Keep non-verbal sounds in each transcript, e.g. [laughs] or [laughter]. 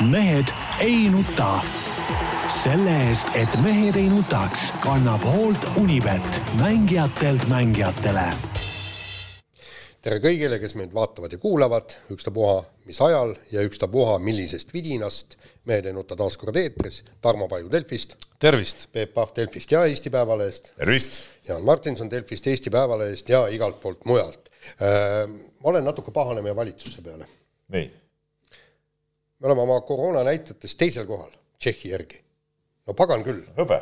mehed ei nuta. selle eest, et mehed ei nutaks, kannab hoolt Unibet, mängijatelt mängijatele. tere kõigile, kes meid vaatavad ja kuulavad, ükstapuha mis ajal ja ükstapuha millisest vidinast. mehed ei nuta taas kord eetris, Tarmo Paju Delfist. tervist! Peep Pahv Delfist ja Eesti Päevalehest. tervist! Jaan Martinson Delfist, Eesti Päevalehest ja igalt poolt mujalt äh,. ma olen natuke pahane meie valitsuse peale. nii me oleme oma koroona näitajates teisel kohal Tšehhi järgi. no pagan küll. hõbe.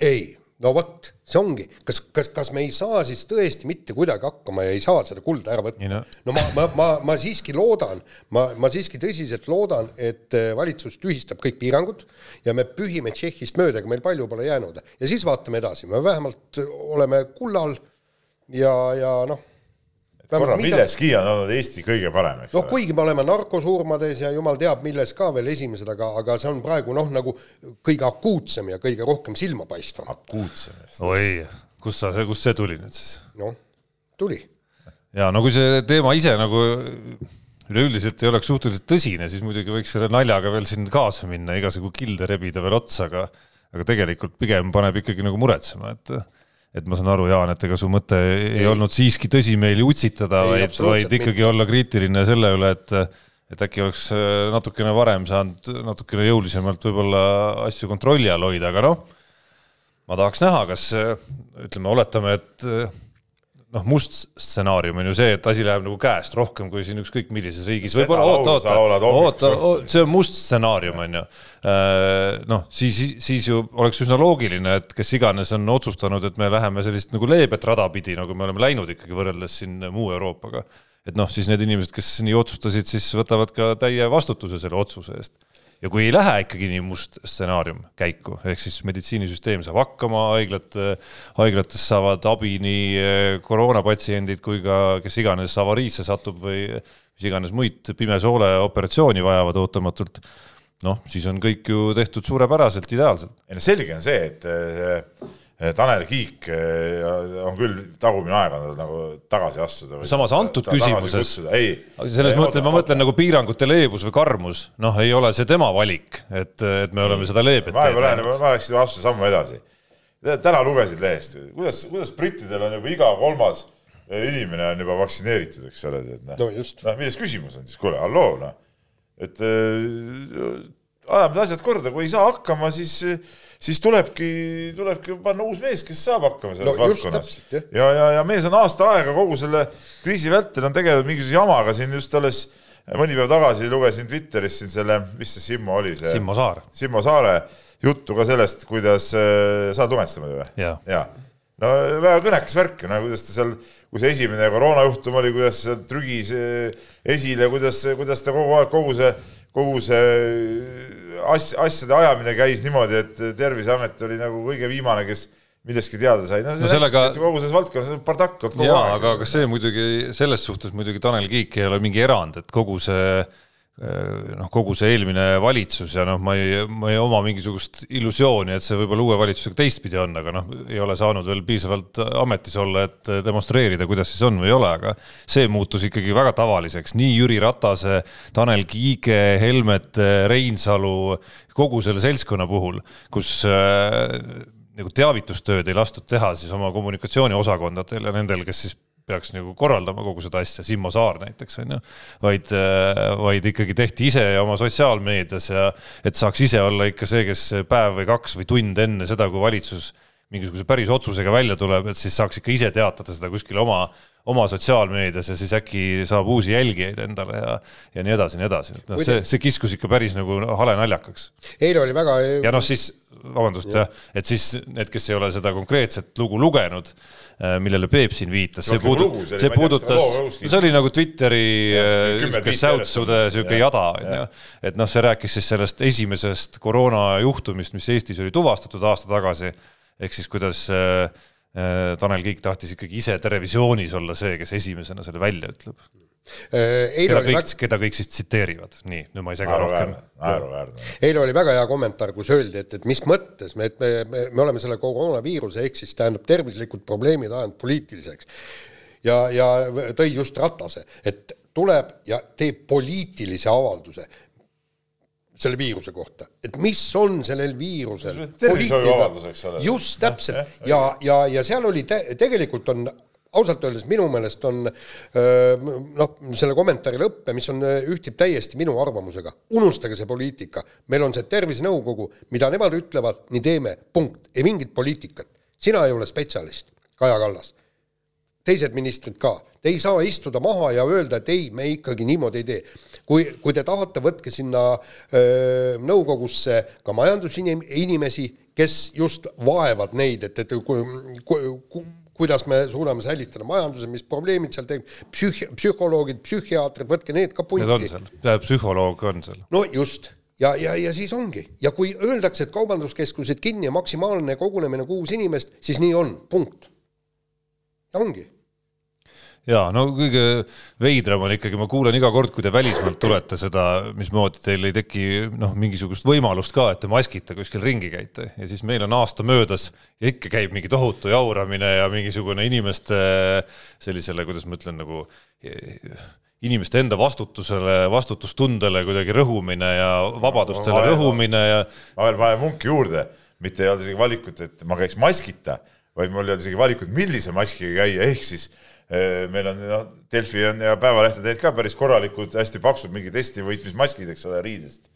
ei, no vot, see ongi, kas, kas, kas me ei saa siis tõesti mitte kuidagi hakkama ja ei saa seda kulda ära võtta? No. no ma, ma, ma, ma siiski loodan, ma, ma siiski tõsiselt loodan, et eh, valitsus tühistab kõik piirangud ja me pühime Tšehhist mööda, ega meil palju pole jäänud ja siis vaatame edasi, me vähemalt oleme kullal ja, ja noh korra milleski on olnud Eesti kõige parem, eks noh, kuigi me oleme narkosurmades ja jumal teab, milles ka veel esimesed, aga, aga see on praegu noh, nagu kõige akuutsem ja kõige rohkem silmapaistvam. akuutsem. oi, kust sa, kust see tuli nüüd siis? noh, tuli. ja no kui see teema ise nagu üleüldiselt ei oleks suhteliselt tõsine, siis muidugi võiks selle naljaga veel siin kaasa minna, igasugu kilde rebida veel otsa, aga aga tegelikult pigem paneb ikkagi nagu muretsema, et et ma saan aru, Jaan, et ega su mõte ei, ei olnud siiski tõsimeeli utsitada, vaid, vaid ikkagi mitte. olla kriitiline selle üle, et et äkki oleks äh, natukene varem saanud natukene jõulisemalt võib-olla asju kontrolli all hoida, aga noh, ma tahaks näha, kas ütleme, oletame, et noh, must stsenaarium on ju see, et asi läheb nagu käest rohkem kui siin ükskõik millises riigis. võib-olla oota, oota, oota, see on must stsenaarium on ju. Äh, noh, siis, siis ju oleks üsna loogiline, et kes iganes on otsustanud, et me läheme sellist nagu leebet rada pidi, nagu me oleme läinud ikkagi võrreldes siin muu Euroopaga. et noh, siis need inimesed, kes nii otsustasid, siis võtavad ka täie vastutuse selle otsuse eest ja kui ei lähe ikkagi nii must stsenaarium käiku, ehk siis meditsiinisüsteem saab hakkama, haiglad, haiglates saavad abi nii eh, koroonapatsiendid kui ka kes iganes avariisse satub või mis iganes muid pimesoole operatsiooni vajavad ootamatult, noh, siis on kõik ju tehtud suurepäraselt, ideaalselt. ei no selge on see, et eh, Tanel Kiik eh, on küll tagumine aeg on nagu tagasi astuda. samas antud küsimuses, selles mõttes ma mõtlen nagu piirangute leebus või karmus, noh, ei ole see tema valik, et, et me oleme seda leebet ma, ma, ma, ma läheks vastu sammu edasi. täna lugesid lehest, kuidas, kuidas brittidel on juba iga kolmas inimene on juba vaktsineeritud, eks ole, et noh. No, noh, milles küsimus on siis, kuule, halloo, noh, et äh, ajame need asjad korda, kui ei saa hakkama, siis äh, siis tulebki, tulebki panna uus mees, kes saab hakkama selles no, valdkonnas. ja, ja, ja mees on aasta aega kogu selle kriisi vältel on tegelenud mingisuguse jamaga siin just alles mõni päev tagasi lugesin Twitteris siin selle, mis see Simmo oli see? Simmo Saar. Simmo Saare juttu ka sellest, kuidas äh,, sa oled muidu või? jaa ja. no väga kõnekas värk, no kuidas ta seal, kui see esimene koroonajuhtum oli, kuidas see trügis äh, esile, kuidas, kuidas ta kogu aeg, kogu see, kogu see asj, asjade ajamine käis niimoodi, et Terviseamet oli nagu kõige viimane, kes millestki teada sai, no, no sellega kogu selles valdkonnas pardakk on kogu jaa, aeg. aga kas see muidugi, selles suhtes muidugi Tanel Kiik ei ole mingi erand, et kogu see Äh, noh, kogu see eelmine valitsus ja noh, ma ei, ma ei oma mingisugust illusiooni, et see võib-olla uue valitsusega teistpidi on, aga noh, ei ole saanud veel piisavalt ametis olla, et demonstreerida, kuidas siis on või ei ole, aga see muutus ikkagi väga tavaliseks, nii Jüri Ratase, Tanel Kiige, Helmet Reinsalu, kogu selle seltskonna puhul, kus äh, nagu teavitustööd ei lastud teha siis oma kommunikatsiooniosakondadel ja nendel, kes siis peaks nagu korraldama kogu seda asja, Simmo Saar näiteks on ju, vaid, äh, vaid ikkagi tehti ise oma sotsiaalmeedias ja et saaks ise olla ikka see, kes päev või kaks või tund enne seda, kui valitsus mingisuguse päris otsusega välja tuleb, et siis saaks ikka ise teatada seda kuskil oma, oma sotsiaalmeedias ja siis äkki saab uusi jälgijaid endale ja, ja nii edasi ja nii edasi, noh, see, see kiskus ikka päris nagu hale naljakaks. eile oli väga. ja noh, siis vabandust jah ja,, et siis need, kes ei ole seda konkreetset lugu lugenud millele Peep siin viitas, see puudutas, see puudutas, see oli nagu Twitteri sihuke säutsude sihuke jada, onju. et noh, see rääkis siis sellest esimesest koroonajuhtumist, mis Eestis oli tuvastatud aasta tagasi. ehk siis kuidas äh, äh, Tanel Kiik tahtis ikkagi ise televisioonis olla see, kes esimesena selle välja ütleb Äh, eile keda kõik väga..., keda kõik siis tsiteerivad, nii, nüüd ma ei sega rohkem. eile oli väga hea kommentaar, kus öeldi, et, et mis mõttes me, et me, me, me oleme selle koroonaviiruse ehk siis tähendab tervislikud probleemid ajanud poliitiliseks. ja, ja tõi just Ratase, et tuleb ja teeb poliitilise avalduse. selle viiruse kohta, et mis on sellel viirusel. just täpselt ja, ja, ja seal oli te, tegelikult on ausalt öeldes minu meelest on noh, selle kommentaari lõppe, mis on, ühtib täiesti minu arvamusega, unustage see poliitika, meil on see tervisenõukogu, mida nemad ütlevad, nii teeme, punkt, ei mingit poliitikat. sina ei ole spetsialist, Kaja Kallas. Teised ministrid ka, te ei saa istuda maha ja öelda, et ei, me ikkagi niimoodi ei tee. kui, kui te tahate, võtke sinna öö, nõukogusse ka majandusinimesi, kes just vaevad neid, et, et ku, ku, ku, kuidas me suudame säilitada majanduse, mis probleemid seal teeb, psühh-, psühholoogid, psühhiaatrid, võtke need ka punti. Need on seal, psühholoog on seal. no just ja, ja, ja siis ongi ja kui öeldakse, et kaubanduskeskused kinni ja maksimaalne kogunemine kuus inimest, siis nii on, punkt. ja ongi ja no kõige veidram on ikkagi, ma kuulen iga kord, kui te välismaalt tulete seda, mismoodi teil ei teki noh, mingisugust võimalust ka, et te maskita kuskil ringi käite ja siis meil on aasta möödas ja ikka käib mingi tohutu jauramine ja mingisugune inimeste sellisele, kuidas ma ütlen, nagu inimeste enda vastutusele, vastutustundele kuidagi rõhumine ja vabadustele no, rõhumine ja. ma veel panen vunki juurde, mitte ei olnud isegi valikut, et ma käiks maskita, vaid mul ei olnud isegi valikut, millise maskiga käia, ehk siis meil on noh, Delfi on ja Päevalehte teed ka päris korralikud, hästi paksud mingi testi võitmismaskid, eks ole, riidest.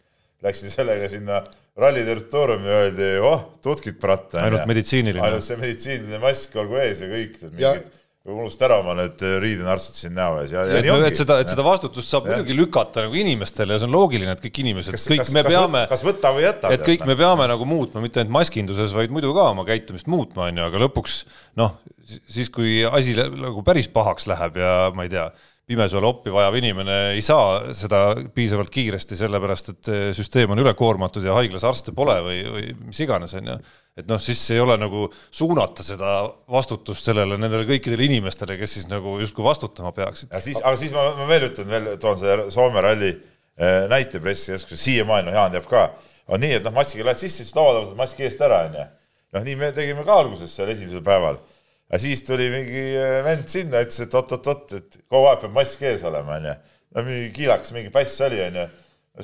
Läksin sellega sinna ralli territooriumi ja öeldi, oh, tutkid pratt. ainult meditsiiniline. ainult see meditsiiniline mask olgu ees ja kõik, mingid unust ära oma need äh, riidenarstid siin näo ees ja, ja, ja nii ongi. et seda, et seda vastutust saab ja. muidugi lükata nagu inimestele ja see on loogiline, et kõik inimesed, kõik kas, me kas peame, kas võta või jäta. et kõik me peame nagu muutma, mitte ainult maskinduses, vaid muidu ka oma käitumist muutma, on ju, aga lõpuks noh, siis kui asi nagu päris pahaks läheb ja ma ei tea pimesoole oppi vajav inimene ei saa seda piisavalt kiiresti, sellepärast et süsteem on ülekoormatud ja haiglas arste pole või, või mis iganes, on ju. et noh, siis ei ole nagu suunata seda vastutust sellele nendele kõikidele inimestele, kes siis nagu justkui vastutama peaksid. ja siis, aga siis ma, ma veel ütlen veel, toon selle Soome ralli eh, näite pressikeskuse, siiamaani, noh, Jaan teab ka, on nii, et noh, maskiga lähed sisse, siis laua taha võtad maski eest ära, on ju. noh, nii me tegime ka alguses seal esimesel päeval aga siis tuli mingi äh, vend sinna, ütles, et oot-oot-oot, et kogu aeg peab mask ees olema, onju. no mingi kiilakas, mingi päss oli, onju.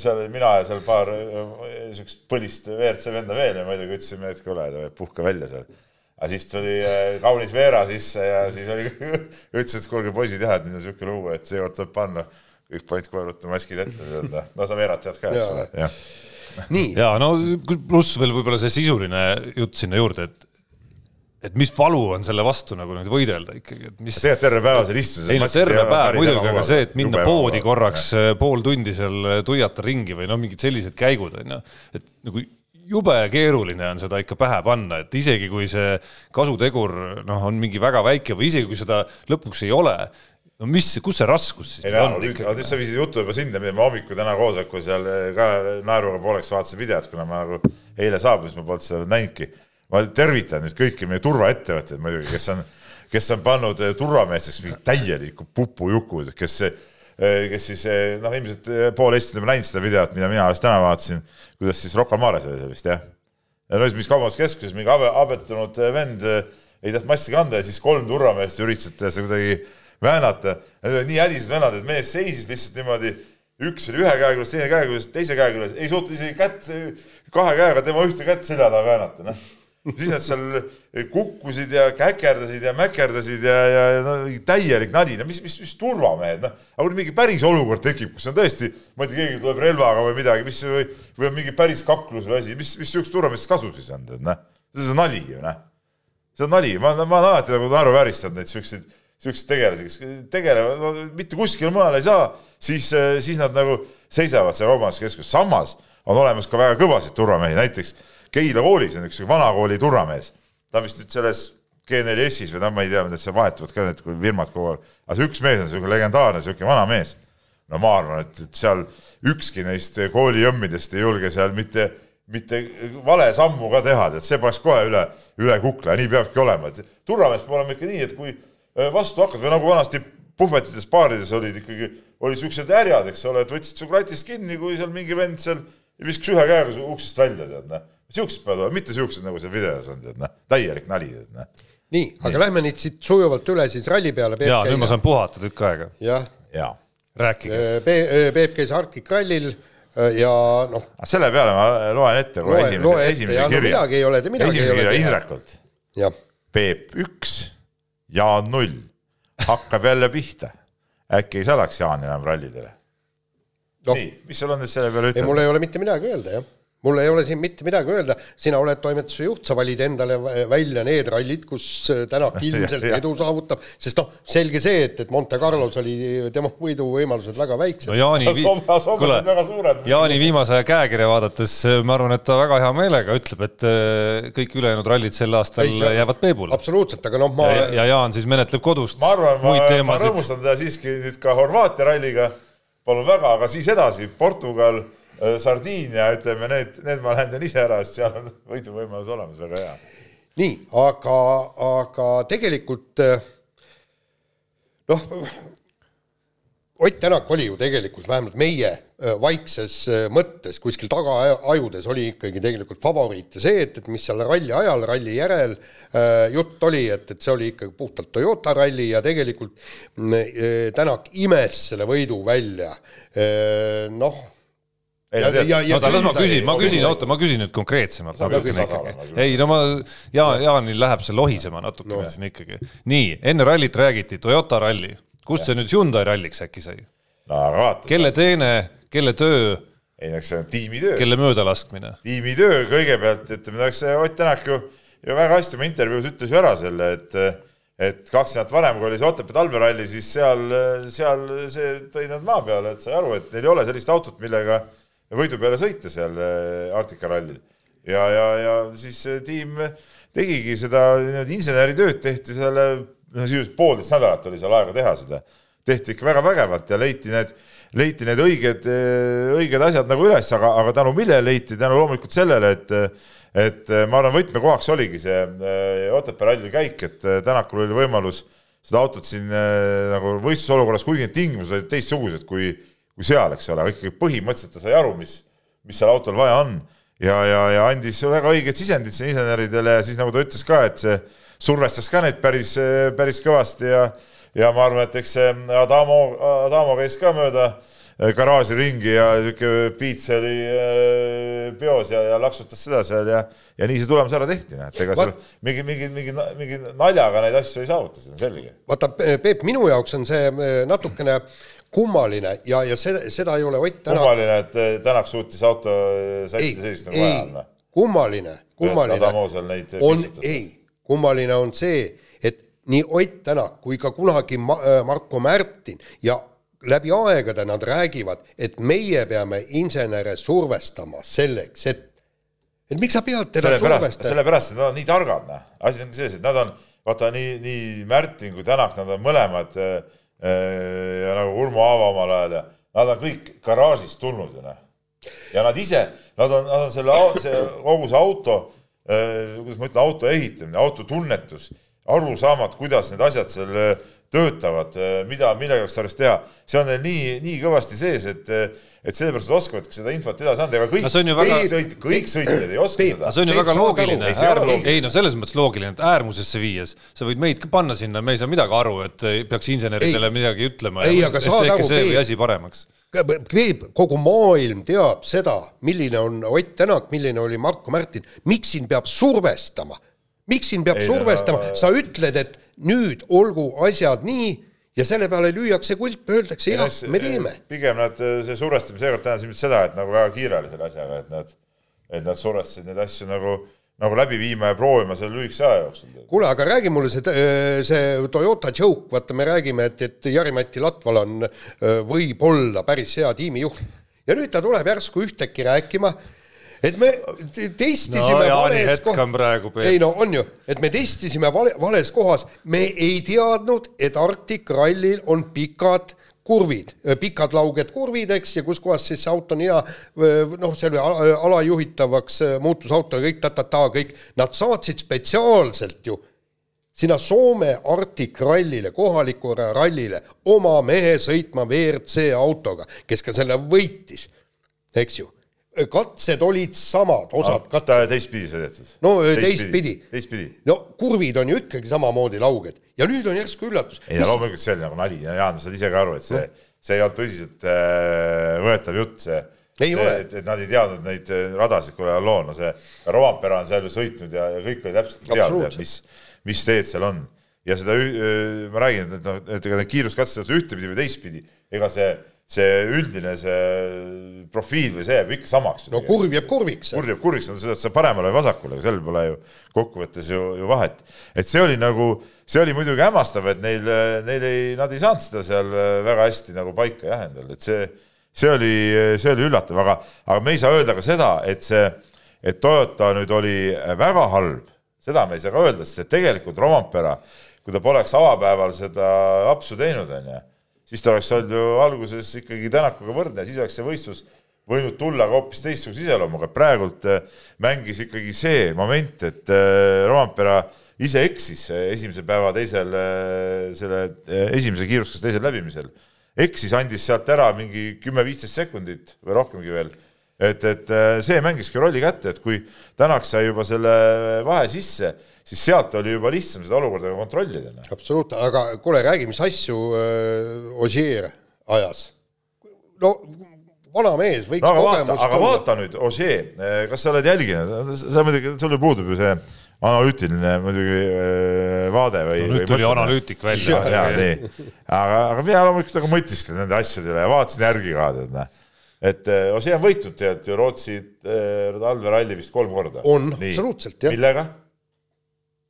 seal olin mina ja seal paar äh, siukest põlist WRC venda veel ja muidugi ütlesime, et kuule, puhka välja seal. aga siis tuli äh, kaunis Veera sisse ja siis oli [laughs] ütles, et kuulge poisid jah, et nüüd on siuke lugu, et seekord tuleb panna. kõik panid kohe ruttu maskid ette, no sa Veerat tead ka, eks ole, jah nii. ja no pluss veel võib-olla see sisuline jutt sinna juurde, et et mis valu on selle vastu nagu nüüd võidelda ikkagi, et mis. tegelikult terve päeva seal istudes. ei no terve päev muidugi, aga see, et minna poodi korraks jah. Äh, pool tundi seal äh, tuiata ringi või noh, mingid sellised käigud on ju, et nagu jube keeruline on seda ikka pähe panna, et isegi kui see kasutegur noh, on mingi väga väike või isegi kui seda lõpuks ei ole, no mis, kus see raskus siis ei, on? nüüd sa viisid juttu juba sinna, ma hommikul täna koosolekul seal äh, ka naeruga pooleks vaatasin videot, kuna ma nagu eile saabusin, ma polnud seda näinudki ma tervitan nüüd kõiki meie turvaettevõtteid muidugi, kes on, kes on pannud eh, turvameesteks mingi täieliku pupujukud, kes, eh, kes siis eh, noh, ilmselt pool Eestit on näinud seda videot, mida mina alles täna vaatasin, kuidas siis Rocca Mares oli see vist jah. ja no siis mis kaubanduskeskuses mingi abe, abetunud vend ei tahtnud maski kanda ja siis kolm turvameest üritasid teda kuidagi väänata. nii hädised vennad, et mees seisis lihtsalt niimoodi üks oli ühe käe küljes, teine käe küljes, teise käe küljes, ei suutnud isegi kätt, kahe käega tema ühte kätt selja taha väänata, noh [laughs] siis nad seal kukkusid ja käkerdasid ja mäkerdasid ja, ja, ja no täielik nali, no mis, mis, mis turvamehed, noh. aga kui mingi päris olukord tekib, kus on tõesti, ma ei tea, keegi tuleb relvaga või midagi, mis või, või on mingi päris kaklus või asi, mis, mis sihukesest turvameestest kasu siis on, tead, noh. see on nali ju, noh. see on nali, ma, ma olen alati nagu naeruvääristanud neid siukseid, siukseid tegelasi, kes tegelevad no,, mitte kuskile mujale ei saa, siis, siis nad nagu seisavad seal kaubanduskeskuses, samas on olemas ka väga kõvasid turvamehi, näiteks Keila koolis on üks vana kooli turvamees, ta vist nüüd selles G4S-is või noh, ma ei tea, need seal vahetuvad ka need firmad kogu aeg, aga see üks mees on niisugune legendaarne, niisugune vana mees. no ma arvan, et, et seal ükski neist kooli jõmmidest ei julge seal mitte, mitte vale sammu ka teha, et see paneks kohe üle, üle kukla ja nii peabki olema, et turvamees peab olema ikka nii, et kui äh, vastu hakkad või nagu vanasti puhvetides, baarides olid ikkagi, olid niisugused härjad, eks ole, et võtsid su kratist kinni, kui seal mingi vend seal viskas ühe käega uksest välja, tead, noh siuksed peavad olema, mitte siuksed, nagu seal videos on, tead noh, täielik nali, tead noh. nii, aga lähme nüüd siit sujuvalt üle siis ralli peale. jaa, nüüd ma saan puhata tükk aega. jah ja. rääkige. Peep käis Arctic rallil ja noh. selle peale ma loen ette kohe loe, esimese, loe ette esimese ja no kirja. midagi ei ole, midagi ei esimese ole kirja teha. Indrekult. jah, Peep üks, Jaan null, hakkab jälle pihta. äkki ei saadaks Jaan enam rallidele? noh, nii, mis sul on nüüd selle peale ei mul ütelda? ei ole mitte midagi öelda, jah mul ei ole siin mitte midagi öelda, sina oled toimetuse juht, sa valid endale välja need rallid, kus äh, Tänak [laughs] ilmselt edu saavutab, sest noh, selge see, et, et Monte Carlos oli tema võiduvõimalused väga väiksed. No Jaani vi- suured. Jaani viimase aja käekirja vaadates äh, ma arvan, et ta väga hea meelega ütleb, et äh, kõik ülejäänud rallid sel aastal Ei, see- jäävad peebule. absoluutselt, aga noh, ma ja, ja Jaan siis menetleb kodust ma arvan, ma, ma rõõmustan teda siiski nüüd ka Horvaatia ralliga, palun väga, aga siis edasi. Portugal, Sardiinia, ütleme need, need ma lähen ise ära, sest seal on võiduvõimalus olemas, väga hea. nii, aga, aga tegelikult eh, noh, Ott Tänak oli ju tegelikult vähemalt meie eh, vaikses mõttes kuskil tagaajudes oli ikkagi tegelikult favoriit ja see, et, et mis seal ralli ajal, ralli järel äh, jutt oli, et, et see oli ikkagi puhtalt Toyota ralli ja tegelikult Tänak imes selle võidu välja äh,. noh, no ta las ma küsin, ma küsin, oota, ma küsin nüüd konkreetsemalt natukene ikkagi ei no ma, Jaan, Jaanil läheb see lohisema natukene no. siin ikkagi. nii, enne rallit räägiti Toyota ralli, kust see nüüd Hyundai ralliks äkki sai? no aga vaata, kelle teene, kelle töö, ei eks see on tiimitöö, kelle möödalaskmine? tiimitöö kõigepealt, ütleme, eks Ott Tänak ju, ju väga hästi oma intervjuus ütles ju ära selle, et et kaks nädalat varem, kui oli see Otepää talveralli, siis seal, seal see tõi nad maa peale, et sai aru, et neil ei ole sellist autot, millega võidu peale sõita seal äh, Arktika rallil. ja, ja, ja siis see tiim tegigi seda niimoodi inseneritööd, tehti selle, no sisuliselt poolteist nädalat oli seal aega teha seda, tehti ikka väga vägevalt ja leiti need, leiti need õiged, õiged asjad nagu üles, aga, aga tänu millele leiti, tänu loomulikult sellele, et et ma arvan, võtmekohaks oligi see äh, Otepää ralli käik, et äh, Tänakul oli võimalus seda autot siin äh, nagu võistlusolukorras, kuigi need tingimused olid teistsugused kui kui seal, eks ole, aga ikkagi põhimõtteliselt ta sai aru, mis, mis seal autol vaja on. Ja, ja, ja andis väga õiged sisendid siin inseneridele ja siis nagu ta ütles ka, et see survestas ka neid päris, päris kõvasti ja ja ma arvan, et eks see Adamo, Adamo käis ka mööda garaaži ringi ja niisugune piits oli äh, peos ja, ja laksutas seda seal ja ja nii see tulemus ära tehti, noh, et ega seal mingi, mingi, mingi, mingi naljaga neid asju ei saavuta, see on selge. Vaata, Peep, minu jaoks on see eh, natukene kummaline ja, ja seda, seda ei ole Ott Tänak kummaline, et eh, Tänak suutis auto sättida, sellist nagu vaja ei on. kummaline, kummaline neid on, ei, kummaline on see, et nii Ott Tänak kui ka kunagi Ma, äh, Marko Märtin ja läbi aegade nad räägivad, et meie peame insenere survestama selleks, et et miks sa pead teda sellepärast, sellepärast, et nad on nii targad, noh. asi ongi selles, et nad on, vaata nii, nii Märtin kui Tänak, nad on mõlemad äh, ja nagu Urmo Aava omal ajal ja nad on kõik garaažist tulnud ju noh. ja nad ise, nad on, nad on selle, see kogu see auto, kuidas ma ütlen, auto ehitamine, auto tunnetus, arusaamad, kuidas need asjad seal äh, töötavad, mida, millega saaks tarvis teha, see on neil nii, nii kõvasti sees, et et sellepärast nad oskavadki seda infot edasi anda, ega kõik No see on ju väga- kõik sõit- kõik sõitjad ei oska seda see on ju väga loogiline ei, no selles mõttes loogiline, et äärmusesse viies sa võid meid ka panna sinna, me ei saa midagi aru, et peaks inseneridele Ei. midagi ütlema. Ei, aga saad aru, Peep. asi paremaks. Peep, kogu maailm teab seda, milline on Ott Tänak, milline oli Marko Märtin, miks siin peab survestama? Miks siin peab Ei, survestama no,, sa ütled, et nüüd olgu asjad nii ja selle peale lüüakse kulp, öeldakse jah, me teeme. pigem nad, see survestamine seekord tähendas ilmselt seda, et nagu väga kiire oli selle asjaga, et nad, et nad survestasid neid asju nagu, nagu läbi viima ja proovima selle lühikese aja jooksul. kuule, aga räägi mulle see, see Toyota joke, vaata, me räägime, et, et Jari-Mati Latval on öö, võib-olla päris hea tiimijuht ja nüüd ta tuleb järsku ühtäkki rääkima, et me te- testisime no vales praegu, ei no on ju, et me testisime vale, vales kohas, me ei teadnud, et Arctic Rallil on pikad kurvid, pikad lauged kurvid, eks, ja kus kohas siis see auto on hea, noh, ala- alajuhitavaks äh, muutusauto ja kõik ta-ta-ta, kõik, nad saatsid spetsiaalselt ju sinna Soome Arctic rallile, kohalikule rallile oma mehe sõitma WRC autoga, kes ka selle võitis, eks ju. Katsed olid samad, osad katsed, teistpidi sõidetud. no teistpidi, teistpidi. no kurvid on ju ikkagi samamoodi lauged ja nüüd on järsku üllatus. ei no loomulikult see oli nagu nali ja Jaan, sa saad ise ka aru, et see, see ei olnud tõsiselt äh, võetav jutt, see, et, et nad ei teadnud neid radasid, kuule halloo, no see Rompera on seal ju sõitnud ja, ja kõik oli täpselt teada, mis, mis teed seal on. ja seda ma räägin, et noh, et ega need kiiruskatsed ühtepidi või teistpidi, ega see see üldine see profiil või see jääb ikka samaks. no kurv jääb kurviks. kurv jääb kurviks, no seda, et sa paremale või vasakule, seal pole ju kokkuvõttes ju, ju vahet. et see oli nagu, see oli muidugi hämmastav, et neil, neil ei, nad ei saanud seda seal väga hästi nagu paika jah endal, et see, see oli, see oli üllatav, aga, aga me ei saa öelda ka seda, et see, et Toyota nüüd oli väga halb, seda me ei saa ka öelda, sest et tegelikult Rompera, kui ta poleks avapäeval seda apsu teinud, onju siis ta oleks olnud ju alguses ikkagi Tänakuga võrdne, siis oleks see võistlus võinud tulla ka hoopis teistsuguse iseloomuga, praegult äh, mängis ikkagi see moment, et äh, Rompera ise eksis äh, esimese päeva teisel, selle esimese kiiruskast teisel läbimisel. eksis, andis sealt ära mingi kümme-viisteist sekundit või rohkemgi veel et, et see mängiski rolli kätte, et kui Tänak sai juba selle vahe sisse, siis sealt oli juba lihtsam seda olukorda kontrollida. Noh. absoluutselt, aga kuule, räägi, mis asju äh, Ogier ajas? no vana mees, võiks no, kogemust vaata, aga vaata nüüd, Ogier, äh, kas sa oled jälginud, sa muidugi, sul ju puudub ju see analüütiline muidugi äh, vaade või no,. nüüd tuli analüütik välja. aga, aga mina loomulikult nagu mõtisklen nende asjade üle ja vaatasin järgi ka, tead, noh et Osea on võitnud tegelikult ju Rootsi äh, talveralli vist kolm korda. on, absoluutselt, jah. millega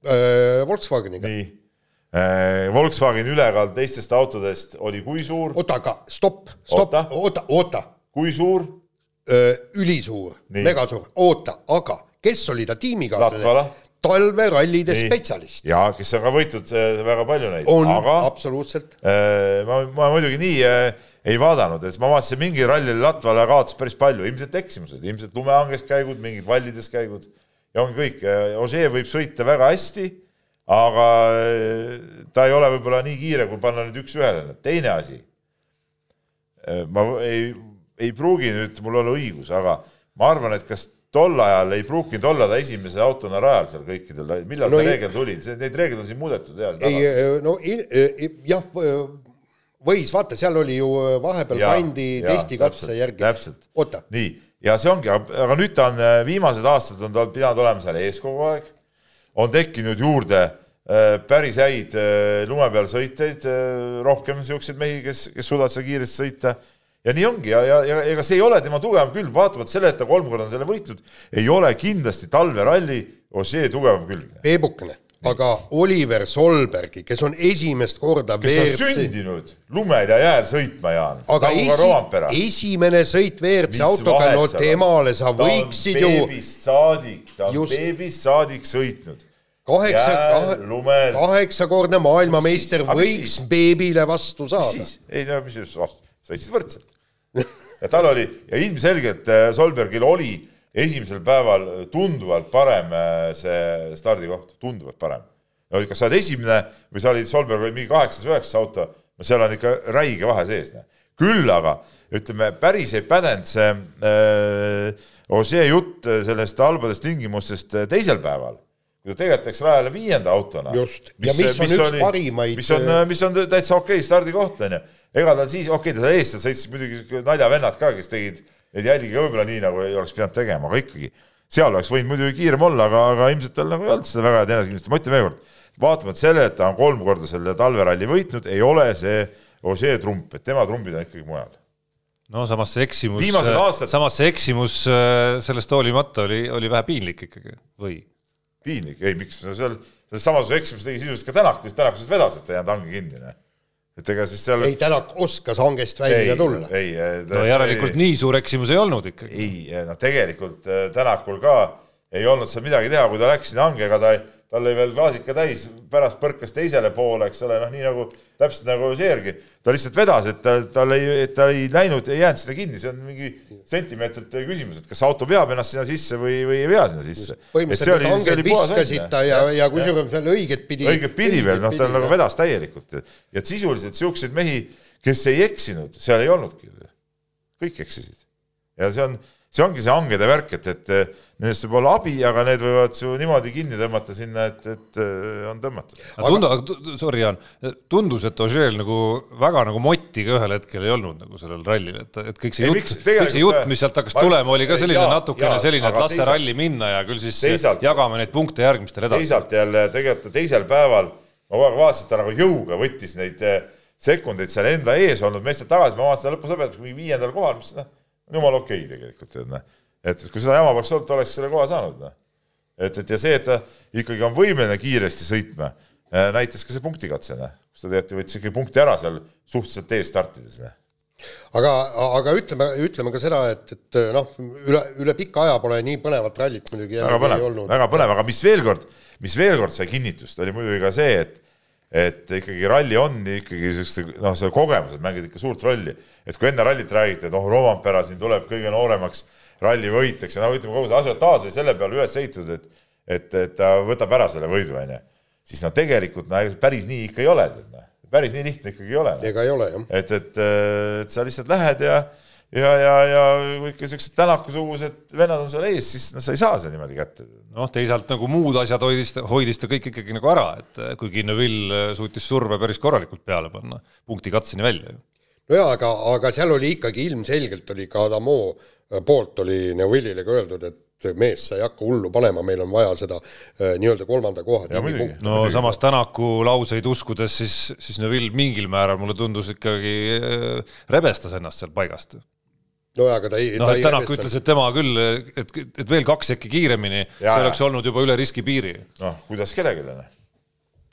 äh,? Volkswageniga. nii äh,. Volkswageni ülekaal teistest autodest oli kui suur? oota, aga stopp, stopp, oota, oota. kui suur? ülisuur, megasuur, oota, aga kes oli ta tiimikaaslane? talverallide Nii. spetsialist. ja kes on ka võitnud äh, väga palju neid. on, absoluutselt äh,. ma, ma muidugi nii äh, ei vaadanud, et ma vaatasin mingi rallil Latvale kaotas päris palju, ilmselt eksimused, ilmselt lumehanges käigud, mingid vallides käigud ja ongi kõik. Ožee võib sõita väga hästi, aga äh, ta ei ole võib-olla nii kiire, kui panna nüüd üks-ühele. teine asi, äh, ma ei, ei pruugi nüüd mul olla õigus, aga ma arvan, et kas tol ajal ei pruukinud olla ta esimese autona rajal seal kõikidel, millal no see reegel tuli, neid reegleid on siin muudetud ja. ei, no jah, võis, vaata, seal oli ju äh, vahepeal ja, pandi testikatse järgi. täpselt. nii, ja see ongi, aga nüüd ta on, äh, viimased aastad on ta pidanud olema seal ees kogu aeg, on tekkinud juurde äh, päris häid lume peal sõitjaid, rohkem niisuguseid mehi, kes, kes suudavad seal kiiresti sõita. Ja nii ongi ja, ja, ja ega see ei ole tema tugevam külg, vaatamata sellele, et ta kolm korda on selle võitnud, ei ole kindlasti talveralli Ožee tugevam külg. Peebukene, aga Oliver Solbergi, kes on esimest korda kes WRC... on sündinud lumel ja jääl sõitma, Jaan. aga esi, esimene sõit WRC autoga, no temale sa võiksid ju. beebist saadik, ta on Just... beebist saadik sõitnud. Kaheksa, kaheksakordne maailmameister võiks beebile vastu saada. ei no mis just vastu, sõitsid võrdselt. Ja tal oli ja ilmselgelt äh, Solbergil oli esimesel päeval tunduvalt parem äh, see stardikoht, tunduvalt parem. no kas sa oled esimene või sa olid, Solberg oli mingi kaheksas, üheksas auto, no seal on ikka räige vahe sees. küll aga ütleme, päris ei pädenud see äh, Ossie jutt sellest halbadest tingimustest äh, teisel päeval kui ta tegelikult läks rajale viienda autona. just, ja mis, mis on mis üks oli, parimaid. mis on, mis on täitsa okei okay stardikoht, onju ega ta siis, okei okay,, ta eest sõitis muidugi naljavennad ka, kes tegid neid jälgi ka võib-olla nii, nagu ei oleks pidanud tegema, aga ikkagi seal oleks võinud muidugi kiirem olla, aga, aga ilmselt tal nagu ei olnud seda väga head enesekindlust, ma ütlen veelkord, vaatamata sellele, et ta on kolm korda selle talveralli võitnud, ei ole see Ožee trump, et tema trumbid on ikkagi mujal. No samas see eksimus, aastad... samas see eksimus äh, sellest hoolimata oli, oli vähe piinlik ikkagi, või? piinlik, ei miks, seal, selles samasuguse eksimuse tegi sisuliselt ka Tänak, Tänak siis vedas, et ta ei jäänud hange kinni, noh et ega siis seal ei, Tänak oskas hangest välja tulla. ei, no järelikult ei, nii suur eksimus ei olnud ikkagi. ei, no tegelikult äh, Tänakul ka ei olnud seal midagi teha, kui ta läks sinna hangega, ta, tal oli veel klaasika täis, pärast põrkas teisele poole, eks ole, noh, nii nagu täpselt nagu Žeergi, ta lihtsalt vedas, et ta, tal ei, ta ei läinud, ei jäänud sinna kinni, see on mingi sentimeetrite küsimus, et kas auto veab ennast sinna sisse või, või ei vea sinna sisse. põhimõtteliselt need hanged viskasid ta ja, ja kusjuures veel õiget pidi. õiget pidi veel, noh, ta nagu vedas täielikult ja sisuliselt siukseid mehi, kes ei eksinud, seal ei olnudki. kõik eksisid ja see on, see ongi see hangede värk, et, et nendest võib olla abi, aga need võivad su niimoodi kinni tõmmata sinna, et, et äh, on tõmmatud. aga tundu-, sorry Jaan, tundus, et Ožeel nagu väga nagu motti ka ühel hetkel ei olnud nagu sellel rallil, et, et kõik see jutt, kõik see jutt, mis sealt hakkas tulema, oli ka selline jaa, natukene jaa, selline, et las see ralli minna ja küll siis teisalt, jagame neid punkte järgmistele edasi. teisalt jälle tegelikult teisel päeval ma kogu aeg vaatasin, et ta nagu jõuga võttis neid äh, sekundeid seal enda ees olnud meestelt tagasi, ma vaatasin lõpus lõpetas mingi viiendal kohal, mis noh jumala okei okay tegelikult, tead noh. et kui seda jama poleks olnud, ta oleks selle koha saanud, noh. et, et ja see, et ta ikkagi on võimeline kiiresti sõitma, äh, näitas ka see punktikatse, noh. kus ta tegelikult võttis ikkagi punkti ära seal suhteliselt ees startides, noh aga, aga ütleme, ütleme ka seda, et, et noh, üle, üle pika aja pole nii põnevat rallit muidugi väga põnev, väga põnev, aga mis veel kord, mis veel kord sai kinnitust, oli muidugi ka see, et et ikkagi ralli on ikkagi siukeste, noh, see kogemused mängivad ikka suurt rolli. et kui enne rallit räägiti, et noh, Rovampera siin tuleb kõige nooremaks rallivõitjaks ja noh, ütleme kogu see asiotaaž oli selle peale üles ehitatud, et et, et ta võtab ära selle võidu, onju. siis no tegelikult no päris nii ikka ei ole, noh. päris nii lihtne ikkagi ei ole no.. ega ei ole, jah. et, et, et sa lihtsalt lähed ja ja, ja, ja kui ikka siuksed Tänaku-sugused vennad on seal ees, siis noh, sa ei saa seda niimoodi kätte. noh, teisalt nagu muud asjad hoidis, hoidis ta kõik ikkagi nagu ära, et kuigi Neville suutis surve päris korralikult peale panna, punkti katseni välja ju. nojaa, aga, aga seal oli ikkagi ilmselgelt oli ka Adamo poolt oli Neville'ile ka öeldud, et mees, sa ei hakka hullu panema, meil on vaja seda äh, nii-öelda kolmanda koha tiimipunkti. no muidugi. samas Tänaku lauseid uskudes, siis, siis Neville mingil määral mulle tundus ikkagi äh, rebestas ennast seal paigast no aga ta ei noh, et Tänak ütles, et tema küll, et, et veel kaks äkki kiiremini, see oleks olnud juba üle riskipiiri. noh, kuidas kellelegi. Noh.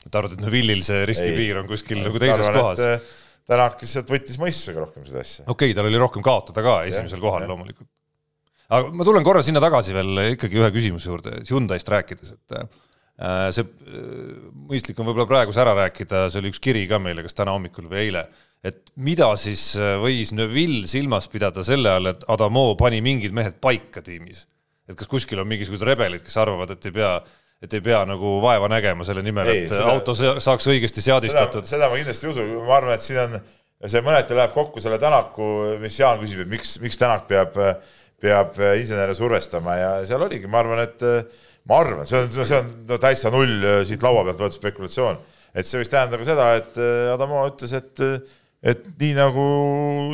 ta arvad, et Neville'il see riskipiir on kuskil nagu teises arvan, kohas? Äh, Tänak lihtsalt võttis mõistusega rohkem seda asja. okei okay,, tal oli rohkem kaotada ka esimesel ja, kohal ja. loomulikult. aga ma tulen korra sinna tagasi veel ikkagi ühe küsimuse juurde, Hyundai'st rääkides, et äh, see äh, mõistlik on võib-olla praegu see ära rääkida, see oli üks kiri ka meile, kas täna hommikul või eile et mida siis äh, võis Neville silmas pidada selle all, et Adamo pani mingid mehed paika tiimis? et kas kuskil on mingisugused rebelid, kes arvavad, et ei pea, et ei pea nagu vaeva nägema selle nimel, et seda, auto saaks õigesti seadistatud? seda ma kindlasti ei usu, ma arvan, et siin on, see mõneti läheb kokku selle Tänaku, mis Jaan küsib, et miks, miks Tänak peab, peab insenere survestama ja seal oligi, ma arvan, et ma arvan, see on, see on no, täitsa null siit laua pealt võetud spekulatsioon, et see võis tähendada ka seda, et Adamo ütles, et et nii nagu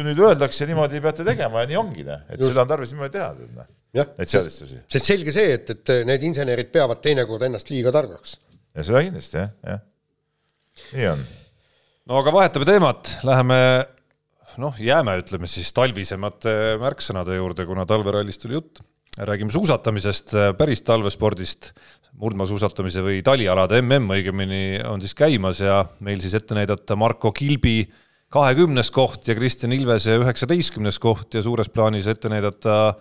nüüd öeldakse, niimoodi peate tegema ja nii ongi, noh, et Just. seda on tarvis niimoodi teha, tead noh, neid seadistusi. sest selge see, et, et need insenerid peavad teinekord ennast liiga targaks. ja seda kindlasti jah, jah. nii on. no aga vahetame teemat, läheme noh, jääme, ütleme siis talvisemate märksõnade juurde, kuna talverallist tuli jutt. räägime suusatamisest, päris talvespordist, murdmaasuusatamise või talialade mm õigemini on siis käimas ja meil siis ette näidata Marko Kilbi kahekümnes koht ja Kristjan Ilvese üheksateistkümnes koht ja suures plaanis ette näidata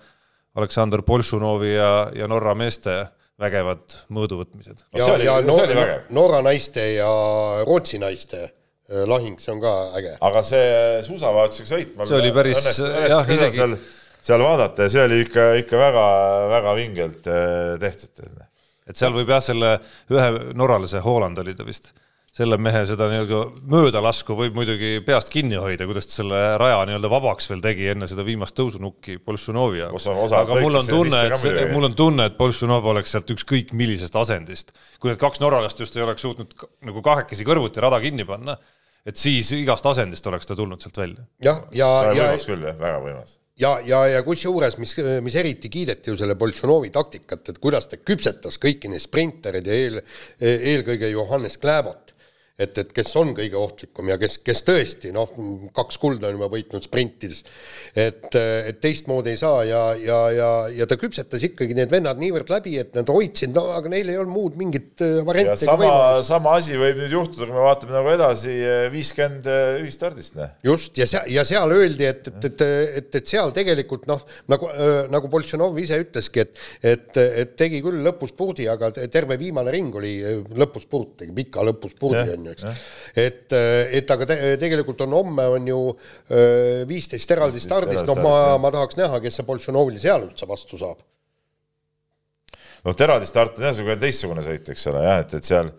Aleksandr Boltšunovi ja, ja Norra meeste vägevad mõõduvõtmised. ja, ja Norra, Norra naiste ja Rootsi naiste äh, lahing, see on ka äge. aga see suusavahetusega sõit. see oli päris, jah, isegi seal, seal vaadata ja see oli ikka, ikka väga-väga vingelt äh, tehtud. et seal võib jah, selle ühe norralase, Hooland oli ta vist selle mehe seda nii-öelda möödalasku võib muidugi peast kinni hoida, kuidas ta selle raja nii-öelda vabaks veel tegi enne seda viimast tõusunukki Boltšunovi jaoks. aga mul on tunne, et mul on tunne, et Boltšunov oleks sealt ükskõik millisest asendist, kui need kaks norralast just ei oleks suutnud nagu kahekesi kõrvuti rada kinni panna, et siis igast asendist oleks ta tulnud sealt välja. jah, ja, ja, ja võimas küll jah, väga võimas ja, ja, ja kusjuures, mis, mis eriti kiideti ju selle Boltšunovi taktikat, et kuidas ta küpsetas kõiki neid sprintereid ja eel, eelkõige Johannes Kläbot et, et kes on kõige ohtlikum ja kes, kes tõesti noh, kaks kulda on juba võitnud sprintides. et, et teistmoodi ei saa ja, ja, ja, ja ta küpsetas ikkagi need vennad niivõrd läbi, et nad hoidsid, no aga neil ei olnud muud mingit äh, varianti. sama, sama asi võib nüüd juhtuda, kui me vaatame nagu edasi äh, viiskümmend äh, ühistardist. just, ja seal, ja seal öeldi, et, et, et, et, et seal tegelikult noh, nagu, nagu Boltšanov ise ütleski, et, et, et tegi küll lõpuspurdi, aga terve viimane ring oli lõpuspurt, tegi pika lõpuspurdi on ju on ju, eks. et, et aga te, tegelikult on homme on ju viisteist eraldi stardist, noh, ma, ma tahaks näha, kes see Boltšanovil seal üldse vastu saab. noh, eraldi start on jälle teistsugune sõit, eks ole, jah, et, et seal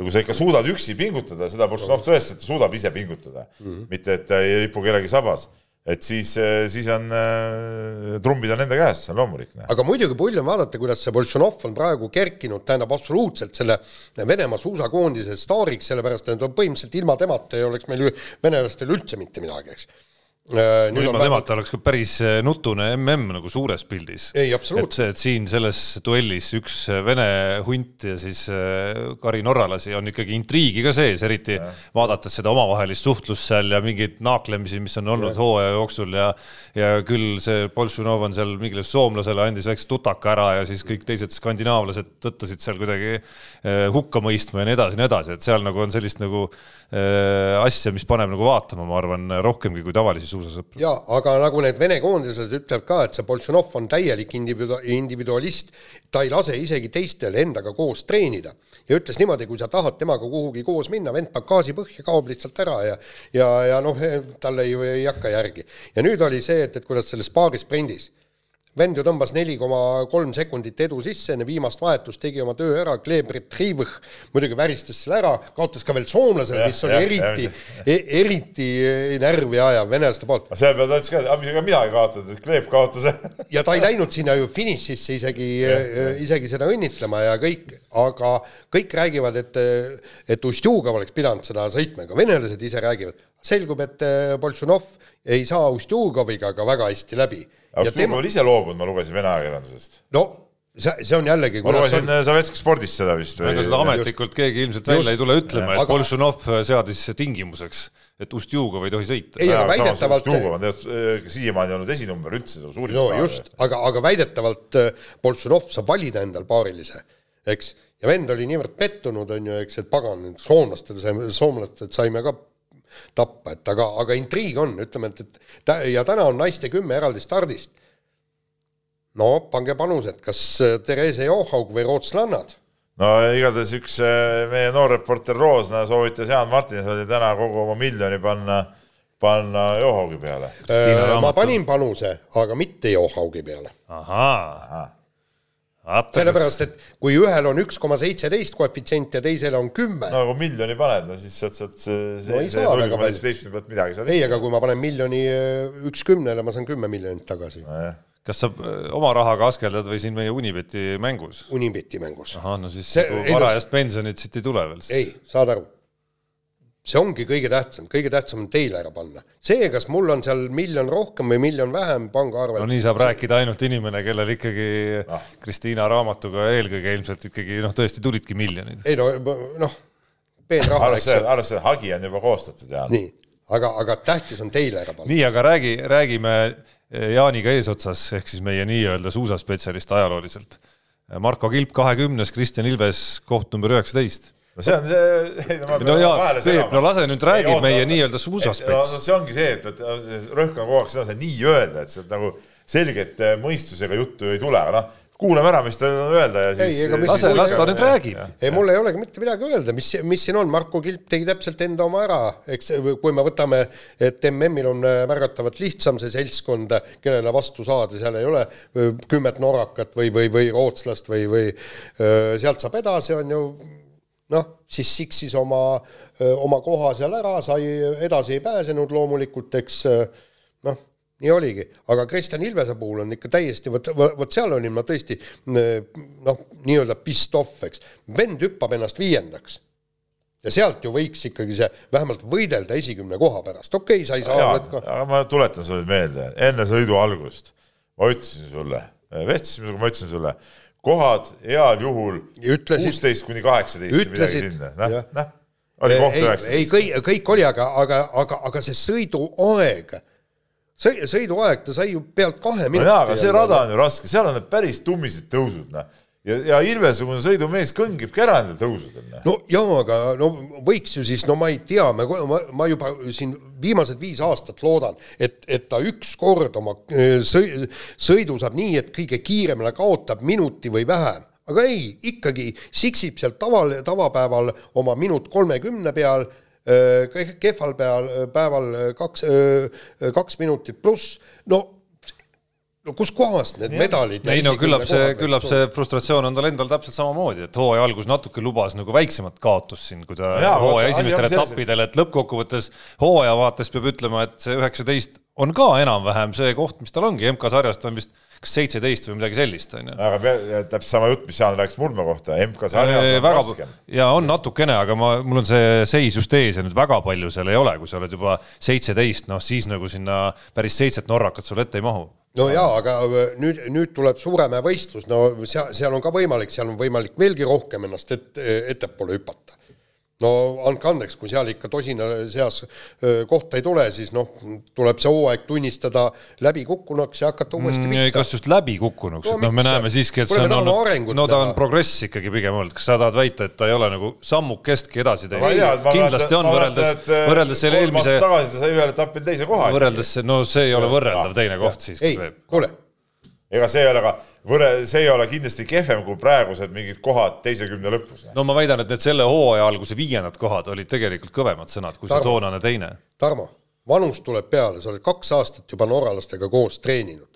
kui sa ikka suudad üksi pingutada, seda Boltšanov tõestas, et ta suudab ise pingutada mm, -hmm. mitte et ta ei ripu kellegi sabas et siis, siis on äh, trumbid on nende käes, see on loomulik. aga muidugi pull on vaadata, kuidas see Boltšanov on praegu kerkinud, tähendab absoluutselt selle Venemaa suusakoondise staariks, sellepärast et põhimõtteliselt ilma temata ei oleks meil ju venelastel üldse mitte midagi, eks Äh, no ilma temata oleks ka päris äh, nutune mm nagu suures pildis. ei, absoluutselt. et siin selles duellis üks äh, Vene hunt ja siis Kari norralasi on ikkagi intriigi ka sees, eriti ja. vaadates seda omavahelist suhtlust seal ja mingeid naaklemisi, mis on olnud hooaja jooksul ja ja küll see Boltšanov on seal mingile soomlasele andis väikse tutaka ära ja siis kõik teised skandinaavlased tõttasid seal kuidagi hukka mõistma ja nii edasi ja nii edasi, et seal nagu on sellist nagu äh, asja, mis paneb nagu vaatama, ma arvan, rohkemgi kui tavalisi suusasõpru. jaa, aga nagu need Vene koondised ütlevad ka, et see Boltšanov on täielik individu-, individualist, ta ei lase isegi teistel endaga koos treenida. ja ütles niimoodi, kui sa tahad temaga kuhugi koos minna, vend paneb gaasi põhja, kaob lihtsalt ära ja ja, ja noh, talle ju ei hakka järgi. ja nüüd oli see, et, et kuidas selles paarisprindis vend ju tõmbas neli koma kolm sekundit edu sisse enne viimast vahetust, tegi oma töö ära, Gleb Retrivõh muidugi väristas selle ära, kaotas ka veel soomlasele, mis oli ja, eriti, e, eriti närvi ajav venelaste poolt. selle peale ta ütles ka, et ega mina ei kaotanud, et Gleb kaotas [laughs] ja ta ei läinud sinna ju finišisse isegi, isegi seda õnnitlema ja kõik, aga kõik räägivad, et, et Ustjugov oleks pidanud seda sõitma, ka venelased ise räägivad. selgub, et Boltšanov ei saa Ustjugoviga ka väga hästi läbi aga tema... oli ise loobunud, ma lugesin Vene ajakirjandusest. no see, see on jällegi ma lugesin on... Savetski spordist seda vist. ega seda ametlikult just... keegi ilmselt välja just... ei tule ütlema, et aga... Boltšanov seadis tingimuseks, et Ustjugov ei tohi sõita. ei, aga väidetavalt Ustjugov on tegelikult äh, siiamaani olnud esinumber üldse suurim no just, aga, aga väidetavalt äh, Boltšanov saab valida endal paarilise, eks, ja vend oli niivõrd pettunud, on ju, eks, et pagan, soomlastele saime, soomlased saime ka tappa, et aga, aga intriig on, ütleme, et, et ta, ja täna on naiste kümme eraldi stardist. no pange panused, kas äh, Therese Johaug või rootslannad? no igatahes üks äh, meie noor reporter Roosna soovitas Jaan Martinsonil täna kogu oma miljoni panna, panna Johaugi peale. Äh, ma panin panuse, aga mitte Johaugi peale. ahaa sellepärast, et kui ühel on üks koma seitseteist koefitsient ja teisel on kümme. no kui miljoni paned, no siis sealt, sealt see, no see null koma seitsmeteistkümne pealt midagi saad. ei, aga kui ma panen miljoni äh, üks kümnele, ma saan kümme miljonit tagasi no,. kas sa äh, oma rahaga askeldad või siin meie Unibeti mängus? Unibeti mängus. ahah, no siis see, varajast pensionit siit ei tule veel. ei, saad aru see ongi kõige tähtsam, kõige tähtsam on teile ära panna. see, kas mul on seal miljon rohkem või miljon vähem pangaarvel. no nii saab rääkida ainult inimene, kellel ikkagi ah. Kristiina raamatuga eelkõige ilmselt ikkagi noh, tõesti tulidki miljonid. ei no noh, peenraha läks. arvestades, et hagi on juba koostatud ja. nii, aga, aga tähtis on teile ära panna. nii, aga räägi, räägime Jaaniga eesotsas, ehk siis meie nii-öelda suusaspetsialist ajalooliselt. Marko Kilp kahekümnes, Kristjan Ilves koht number üheksateist no see on see. no jaa, Peep, no lase nüüd räägib meie nii-öelda suusaspets. No, see ongi see, et, et rõhk on kogu aeg seda, nii-öelda, et sealt nagu selget äh, mõistusega juttu ei tule, aga noh, kuulame ära, mis tal on öelda ja siis. lase, las ta nüüd räägib. ei, mul ei olegi mitte midagi öelda, mis, mis siin on, Marko Kilp tegi täpselt enda oma ära, eks kui me võtame, et MM-il on äh, märgatavalt lihtsam see seltskond, kellele vastu saada, seal ei ole äh, kümmet norrakat või, või, või rootslast või, või sealt saab edasi, on ju noh, siis siksis oma, oma koha seal ära, sai, edasi ei pääsenud loomulikult, eks noh, nii oligi, aga Kristjan Ilvese puhul on ikka täiesti, vot, vot seal olin ma tõesti noh, nii-öelda pissed off, eks. vend hüppab ennast viiendaks. ja sealt ju võiks ikkagi see vähemalt võidelda esikümne koha pärast, okei okay,, sa ei saa nüüd ka. aga ma tuletan sulle meelde, enne sõidu algust ma ütlesin sulle, vestlesime sinuga, ma ütlesin sulle, kohad heal juhul kuusteist kuni kaheksateist, midagi sinna, noh, noh, oli koht üheksateist. ei, kõik, kõik oli, aga, aga, aga, aga see sõiduaeg, sõi-, sõiduaeg, ta sai ju pealt kahe minuti. no jaa, aga see rada on ju raske, seal on need päris tummised tõusud, noh ja, ja Ilvesugune sõidumees kõngibki ära nendel tõusudel. no jaa, aga no võiks ju siis, no ma ei tea, ma, ma, ma juba siin viimased viis aastat loodan, et, et ta ükskord oma äh, sõi, sõidu saab nii, et kõige kiiremale kaotab minuti või vähem. aga ei, ikkagi siksib sealt taval, tavapäeval oma minut kolmekümne peal, äh, kehval peal, päeval kaks, äh, kaks minutit pluss, no no kuskohast need ja. medalid ei no küllap see, küllap see frustratsioon on tal endal täpselt samamoodi, et hooaja algus natuke lubas nagu väiksemat kaotust siin, kui ta no hooaja esimestel etappidel, et lõppkokkuvõttes hooaja vaates peab ütlema, et see üheksateist on ka enam-vähem see koht, mis tal ongi, MK-sarjas ta on vist kas seitseteist või midagi sellist, on ju. aga täpselt sama jutt, mis Jaan rääkis Murme kohta, MK-sarjas on väga, raskem. ja on natukene, aga ma, mul on see seis just ees ja nüüd väga palju seal ei ole, kui sa oled juba seitseteist, noh siis nagu sinna päris seitset norrakat sul ette ei mahu no jaa, aga nüüd, nüüd tuleb Suuremäe võistlus, no seal, seal on ka võimalik, seal on võimalik veelgi rohkem ennast ette, ettepoole hüpata no andke andeks, kui seal ikka tosina seas kohta ei tule, siis noh, tuleb see hooaeg tunnistada läbikukkunuks ja hakata uuesti mm, pihta. kas just läbikukkunuks no,, et noh, me näeme siiski, et see on olnud, no ta on progress ikkagi pigem olnud, kas sa tahad väita, et ta ei ole nagu sammukestki edasi teinud? kindlasti on võrreldes, võrreldes selle eelmise. tagasi ta sai ühel etapil teise koha. võrreldes, no see ei ole võrreldav teine koht siiski. ei, kuule ega see ei ole ka, võrre-, see ei ole kindlasti kehvem kui praegused mingid kohad teise kümne lõpus. no ma väidan, et need selle hooaja alguse viiendad kohad olid tegelikult kõvemad sõnad kui Tarmo, see toonane teine. Tarmo, vanus tuleb peale, sa oled kaks aastat juba norralastega koos treeninud.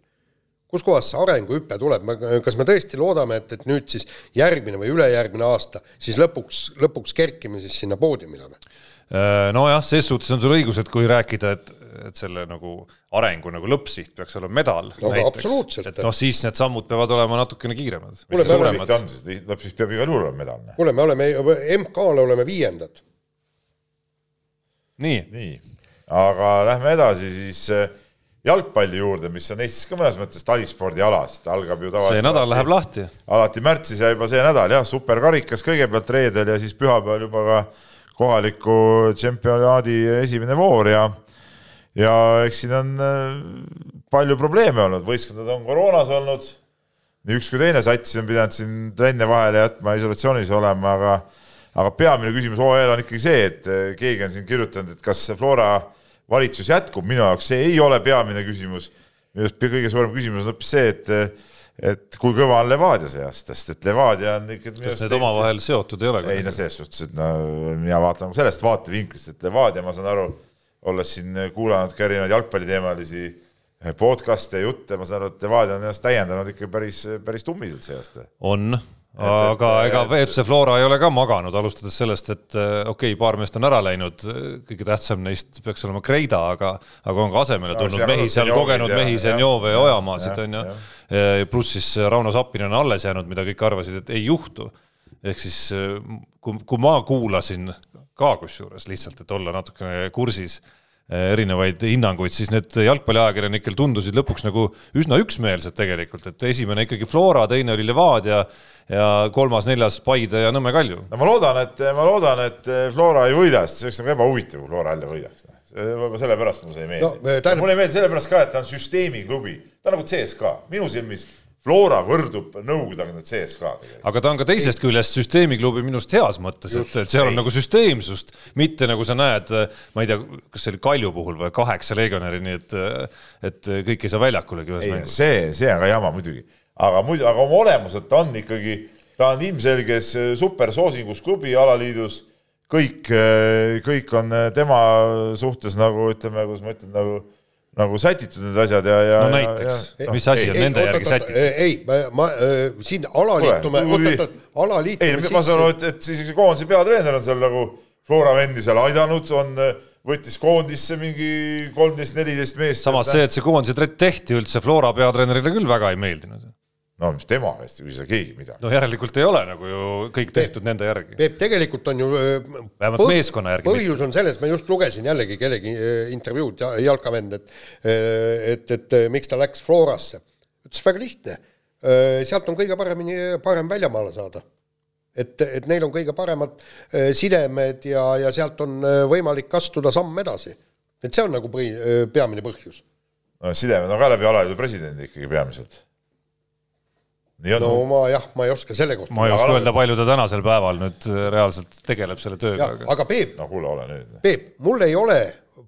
kuskohast see arenguhüpe tuleb, kas me tõesti loodame, et, et nüüd siis järgmine või ülejärgmine aasta siis lõpuks, lõpuks kerkime siis sinna poodiumile või? Äh, nojah, ses suhtes on sul õigus, et kui rääkida, et, et selle nagu arengu nagu lõppsiht peaks olema medal no, näiteks, et noh, siis need sammud peavad olema natukene kiiremad. lõppsiht peab igal juhul olema medal. kuule, me oleme, MK-l oleme viiendad. nii, nii., aga lähme edasi siis äh, jalgpalli juurde, mis on Eestis ka mõnes mõttes talispordiala, sest algab ju tavaliselt see nädal alati, läheb lahti. alati märtsis ja juba see nädal jah, superkarikas kõigepealt reedel ja siis pühapäeval juba ka kohaliku tšempionaadi esimene voor ja ja eks siin on äh, palju probleeme olnud, võistkondad on koroonas olnud, nii üks kui teine sats on pidanud siin trenne vahele jätma, isolatsioonis olema, aga aga peamine küsimus hooajal on ikkagi see, et äh, keegi on siin kirjutanud, et kas Flora valitsus jätkub, minu jaoks see ei ole peamine küsimus. minu arust kõige suurem küsimus on hoopis see, et et kui kõva on Levadia see aasta, sest et Levadia on ikka kas need omavahel seotud ei ole? ei no selles suhtes, et no mina vaatan sellest vaatevinklist, et Levadia, ma saan aru, olles siin kuulanud ka erinevaid jalgpalliteemalisi podcast'e ja jutte, ma saan aru, et Levadia on ennast täiendanud ikka päris, päris tummiselt see aasta. on aga et, ega WFC Flora ei ole ka maganud, alustades sellest, et äh, okei okay,, paar meest on ära läinud, kõige tähtsam neist peaks olema Kreida, aga, aga on ka asemele tulnud mehi seal, kogenud ja, mehi, Zenjove ja Ojamaasid on ju. pluss siis Rauno Sappinen on alles jäänud, mida kõik arvasid, et ei juhtu. Ehk siis kui, kui ma kuulasin ka kusjuures lihtsalt, et olla natukene kursis Eh, erinevaid hinnanguid, siis need jalgpalliajakirjanikel tundusid lõpuks nagu üsna üksmeelsed tegelikult, et esimene ikkagi Flora, teine oli Levadia ja kolmas-neljas Paide ja Nõmme Kalju. no ma loodan, et ma loodan, et Flora ei võida, sest see oleks nagu ebahuvitav, kui Flora jälle võidaks. võib-olla sellepärast mulle see ei meeldi no,. Tähendab... mulle ei meeldi sellepärast ka, et ta on süsteemiklubi, ta on nagu CSKA, minu silmis Flora võrdub Nõukogude CSKA-ga. aga ta on ka teisest küljest süsteemiklubi minu arust heas mõttes, et, et seal on nagu süsteemsust, mitte nagu sa näed, ma ei tea, kas see oli Kalju puhul või kaheksa legionäri, nii et, et kõik ei saa väljakulegi ühes mängus. see, see on ka jama muidugi, aga muidu, aga oma olemuselt ta on ikkagi, ta on ilmselges supersoosingus klubi alaliidus, kõik, kõik on tema suhtes nagu ütleme, kuidas ma ütlen, nagu nagu sätitud need asjad ja, ja. no näiteks, mis asi on ei, nende ei, järgi sätitud? ei, ma, ma siin alaliitume, oot-oot-oot, alaliitume ei, ma saan aru, et, et siis koondise peatreener on seal nagu Flora vendi seal aidanud, on, võttis koondisse mingi kolmteist, neliteist meest. samas see, et see koondise trett tehti üldse Flora peatreenerile küll väga ei meeldinud no mis tema käest ei küsi keegi midagi. no järelikult ei ole nagu ju kõik tehtud Peep, nende järgi. Peep, tegelikult on ju vähemalt põh meeskonna järgi. põhjus mitte. on selles, ma just lugesin jällegi kellegi intervjuud, jalkavend, et et, et miks ta läks Florasse. ütles väga lihtne, sealt on kõige paremini, parem väljamaale saada. et, et neil on kõige paremad sidemed ja, ja sealt on võimalik astuda samm edasi. et see on nagu põhi, peamine põhjus. no sidemed on ka läbi alaliidu presidendi ikkagi peamiselt no ma jah, ma ei oska selle kohta. ma ei oska öelda, palju ta tänasel päeval nüüd äh, reaalselt tegeleb selle tööga. Aga... aga Peep. no kuule, ole nüüd. Peep, mul ei ole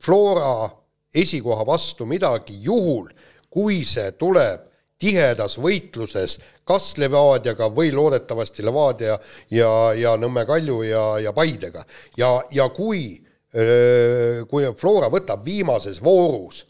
Flora esikoha vastu midagi juhul, kui see tuleb tihedas võitluses kas Levadiaga või loodetavasti Levadia ja, ja Nõmme Kalju ja, ja Paidega. ja, ja kui, kui Flora võtab viimases voorus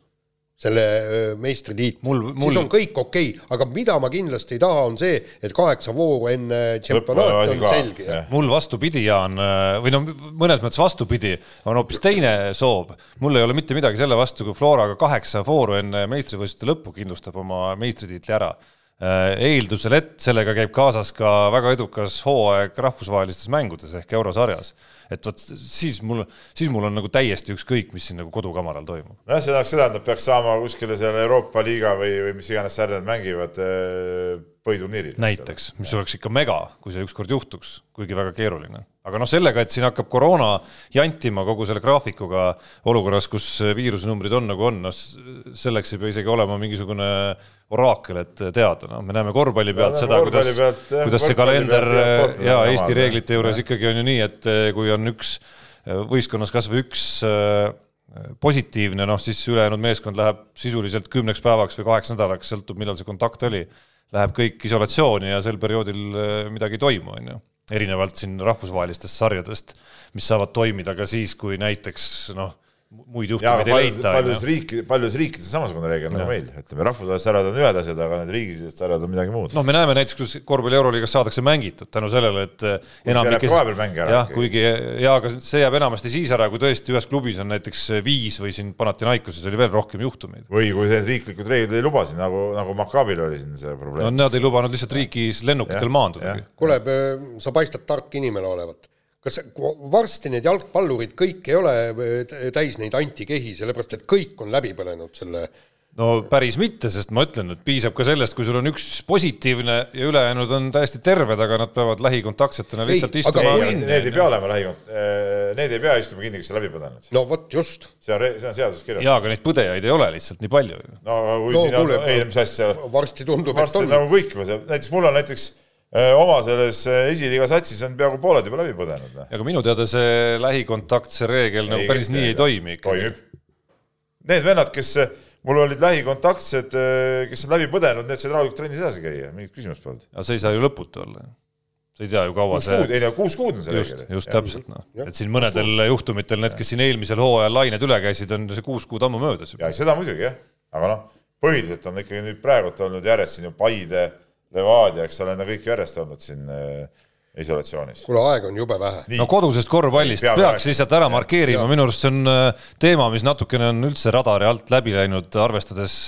selle öö, meistritiitli Mul- mul, siis on kõik okei okay., aga mida ma kindlasti ei taha, on see, et kaheksa vooru enne tšempionaati on ka, selge mul vastupidi, Jaan, või no mõnes mõttes vastupidi, on hoopis teine soov. mul ei ole mitte midagi selle vastu, kui Floraga kaheksa vooru enne meistrivõistluste lõppu kindlustab oma meistritiitli ära. eeldusel, et sellega käib kaasas ka väga edukas hooaeg rahvusvahelistes mängudes ehk eurosarjas. Et vot siis mul, siis mul on nagu täiesti ükskõik, mis siin nagu kodukamaral toimub. nojah, see tähendaks seda, nad peaks saama kuskile seal Euroopa liiga või, või mis iganes sarja nad mängivad põhiturniiril. näiteks, mis oleks ikka mega, kui see ükskord juhtuks, kuigi väga keeruline. aga noh, sellega, et siin hakkab koroona jantima kogu selle graafikuga olukorras, kus viirusenumbrid on nagu on, noh selleks ei pea isegi olema mingisugune oraakel, et teada, noh, me näeme korvpalli pealt No, seda, kuidas kuidas see kalender pealt ja Eesti omad, reeglite juures ikkagi on ju nii, et kui on üks võistkonnas kas või üks äh, positiivne, noh siis ülejäänud meeskond läheb sisuliselt kümneks päevaks või kaheks nädalaks, sõltub, millal see kontakt oli, läheb kõik isolatsiooni ja sel perioodil äh, midagi ei toimu, on ju. erinevalt siin rahvusvahelistest sarjadest, mis saavad toimida ka siis, kui näiteks noh, muid juhtumeid ei leita, paljudes ju. riik, paljudes riikides on samasugune reegel nagu meil, ütleme rahvusvahelised sarjad on ühed asjad, aga need riigisisesed sarjad on midagi muud. noh, me näeme näiteks, kuidas korvpalli Euroliigas saadakse mängitud tänu sellele, et mäng ära jah, kuigi ja aga see jääb enamasti siis ära, kui tõesti ühes klubis on näiteks viis või siin Panathinaikoses oli veel rohkem juhtumeid. või kui need riiklikud reeglid ei luba siin, nagu, nagu Makabil oli siin see no probleem. nad ei lubanud lihtsalt riigis lennukitel maandudagi. kuule, sa paistad tark inimene olevat. Kas varsti need jalgpallurid kõik ei ole öö, täis neid antikehi, sellepärast et kõik on läbi põlenud selle no päris mitte, sest ma ütlen, et piisab ka sellest, kui sul on üks positiivne ja ülejäänud on täiesti terved, aga nad peavad lähikontaktsetena lihtsalt Ei, istuma Need ei pea olema lähikond-, need ei pea istuma kinni, kes on läbi põdenud. no vot just, see on, see on seaduses kirjas. jaa, aga neid põdejaid ei ole lihtsalt nii palju ju. no aga kui No on kuule,, ei mis asja, varsti tundub, et varsti on on nagu kõik näiteks mul on näiteks äh, oma selles äh, esiliiga satsis on peaaegu pooled juba läbi põdenud. noh. aga minu teada see lähikontaktse reegel nagu päris nii ei toimi ikkagi. toimib. Need vennad, kes äh, mul olid lähikontaktsed, kes on läbi põdenud, need said rahulikult trennis edasi käia, mingit küsimust polnud. aga see ei saa ju lõputu olla. sa ei tea ju, kaua kuus kuud, see ei no kuus kuud on see just, reegel. just täpselt noh, et siin mõnedel juhtumitel need, kes siin eelmisel hooajal lained üle käisid, on see kuus kuud ammu möödas ja seda muidugi jah, aga noh, põhiliselt on ikkagi nüüd praegult olnud järjest siin ju Paide, Levadia, eks ole, need on kõik järjest olnud siin äh, isolatsioonis. kuule, aega on jube vähe. no kodusest korvpallist Peab peaks rääkima. lihtsalt ära markeerima, minu arust see on äh, teema, mis natukene on üldse radari alt läbi läinud, arvestades,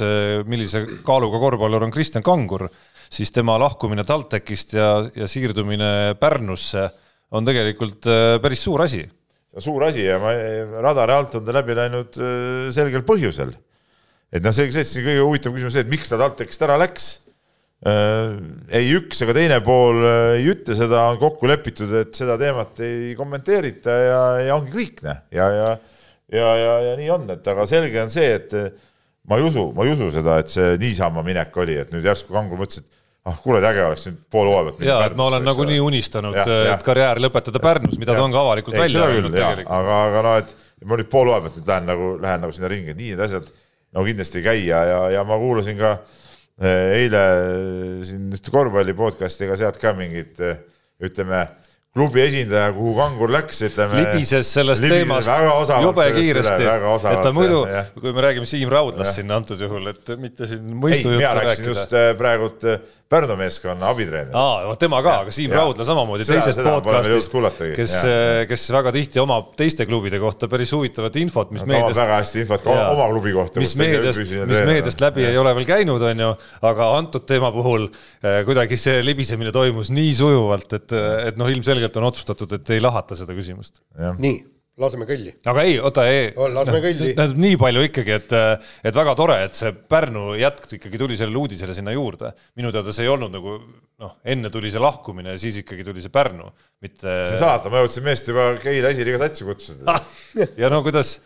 millise kaaluga korvpallur on Kristjan Kangur, siis tema lahkumine TalTechist ja, ja siirdumine Pärnusse on tegelikult äh, päris suur asi. see on suur asi ja ma, radari alt on ta läbi läinud äh, selgel põhjusel. et noh, see, see siin kõige huvitavam küsimus see, et miks ta TalTechist ära läks. Ei üks ega teine pool äh, ei ütle seda, on kokku lepitud, et seda teemat ei kommenteerita ja, ja ongi kõik, noh, ja, ja ja, ja, ja nii on, et aga selge on see, et äh, ma ei usu, ma ei usu seda, et see niisama minek oli, et nüüd järsku Kangur mõtles, et ah, kuule, äge oleks nüüd pool hooaega. ja et ma olen nagunii unistanud, et karjäär lõpetada Pärnus, mida ta on ka avalikult Ei, välja öelnud tegelikult. aga, aga noh, et ma nüüd aja pealt nüüd lähen nagu, lähen nagu sinna ringi, et nii need asjad no kindlasti ei käi ja, ja, ja ma kuulasin ka eh, eile siin ühte korvpalli podcast'i, ega sealt ka mingit eh, ütleme, klubi esindaja, kuhu Kangur läks, ütleme. libises sellest teemast jube kiiresti, et ta muidu, kui me räägime Siim Raudlast siin antud juhul, et mitte siin ei, mõistujuttu mina rääkisin just. eh, praegult eh, Pärnu meeskonna abitreener. aa, vot tema ka, aga Siim Jaa. Raudla samamoodi Seda- teisest seda podcast'ist kes Jaa., kes väga tihti omab teiste klubide kohta päris huvitavat infot, mis omab meediast väga hästi infot ka Jaa. oma klubi kohta. mis meediast, mis meediast läbi ei ole veel käinud, on ju, aga antud teema puhul eh, kuidagi see libisemine toimus nii sujuvalt, et, et noh, ilmselgelt on otsustatud, et ei lahata seda küsimust. nii, laseme kõlli. aga ei, oota, ei No, lasme kõlli. tähendab nii palju ikkagi, et, et väga tore, et see Pärnu jätk ikkagi tuli sellele uudisele sinna juurde. minu teada see ei olnud nagu noh, enne tuli see lahkumine ja siis ikkagi tuli see Pärnu, mitte. mis salata, ma jõudsin meest juba Keila esiliiga satsi kutsuda. ja no kuidas,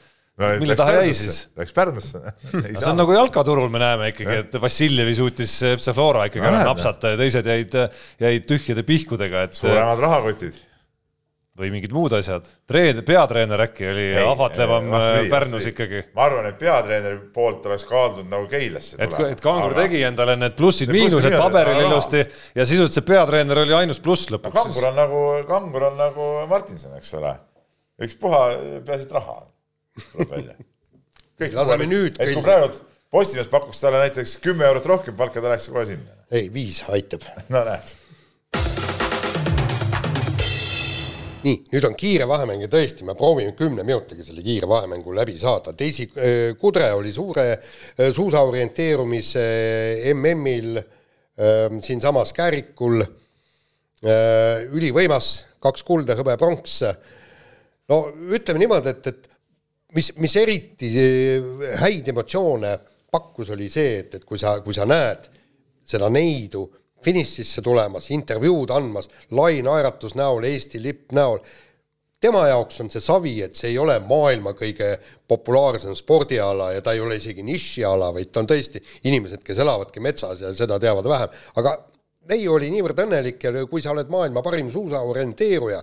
mille taha jäi siis? Läks Pärnusse. [laughs] see on nagu jalkaturul me näeme ikkagi, et Vassiljevi suutis FC Flora ikkagi No ära näed, napsata ja teised jäid, jäid tühjade pihkudega, et suuremad rahakotid. Või mingid muud asjad. treen-, peatreener äkki oli Ei, ahvatlevam ei, vastupidi, Pärnus vastupidi. ikkagi. ma arvan, et peatreeneri poolt oleks kaaldunud nagu Keilasse et, et Kangur tegi endale need plussid-miinused paberil aga- ilusti ja sisuliselt see peatreener oli ainus pluss lõpuks Kangur on nagu, Kangur on nagu Martinson, eks ole. ükspuha, peaasi, et raha tuleb välja. [laughs] Laseme nüüd et kui praegu, Postimees pakuks talle näiteks kümme eurot rohkem palka, ta läheks kohe sinna. ei, viis aitab. [laughs] no näed. Nii, nüüd on kiire vahemäng ja tõesti, me proovime kümne minutiga selle kiire vahemängu läbi saada. Daisy äh, Kudre oli suure äh, suusaorienteerumise MM-il ähm, siinsamas Käärikul ülivõimas, kaks kulda, hõbe, pronks. no ütleme niimoodi, et, et mis, mis eriti häid emotsioone pakkus, oli see, et, et kui sa, kui sa näed seda neidu finišisse tulemas, intervjuud andmas, lai naeratus näol, Eesti lipp näol, tema jaoks on see savi, et see ei ole maailma kõige populaarsem spordiala ja ta ei ole isegi nišiala, vaid ta on tõesti inimesed, kes elavadki metsas ja seda teavad vähem, aga neiu oli niivõrd õnnelik ja kui sa oled maailma parim suusaorienteeruja,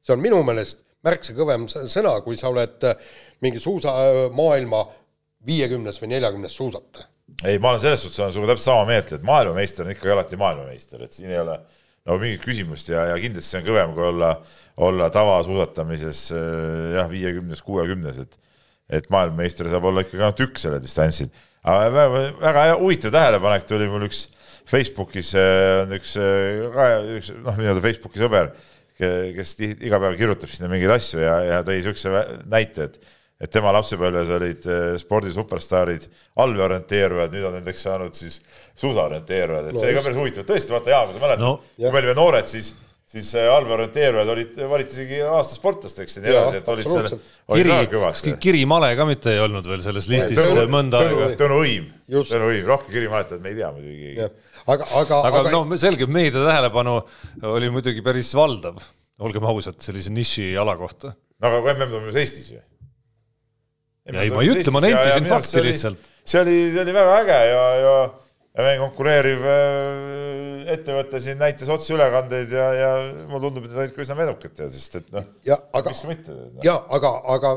see on minu meelest märksa kõvem sõna, kui sa oled mingi suusamaailma viiekümnes või neljakümnes suusataja ei, ma olen selles suhtes olen sinuga täpselt sama meelt, et maailmameister on ikkagi alati maailmameister, et siin ei ole no mingit küsimust ja, ja kindlasti see on kõvem kui olla, olla tavasuusatamises äh, jah, viiekümnes, kuuekümnes, et et maailmameister saab olla ikkagi ainult üks sellel distantsil. aga väga, väga huvitav tähelepanek tuli mul üks Facebookis äh, on üks, äh, üks noh, nii-öelda Facebooki sõber, kes iga päev kirjutab sinna mingeid asju ja, ja tõi niisuguse näite, et et tema lapsepõlves olid eh, spordisuperstaarid allveeorienteerujad, nüüd on nendeks saanud siis suusaorienteerujad, et no, see ka päris huvitav, tõesti, vaata Jaan, kui sa mäletad no,, kui me olime noored, siis siis eh, allveeorienteerujad olid, valiti isegi aasta sportlasteks ja nii edasi, et olid seal, olid väga kõvasti. Kiri Male ka mitte ei olnud veel selles listis tõnu, mõnda aega. Tõnu Õim, Tõnu Õim, rohkem Kiri Maletajat me ei tea muidugi keegi. aga, aga, aga, aga no selge, meedia tähelepanu oli muidugi päris valdav, olgem ausad, sellise niši ala kohta. no aga kui MM toimus Eestis ju ei, ma ei ütle, ma nentisin fakti lihtsalt. see oli, see oli väga äge ja, ja, ja meie konkureeriv äh, ettevõte siin näitas otseülekandeid ja, ja mulle tundub, et nad olid ka üsna medukad, tead, sest et noh. ja aga, no. ja aga, aga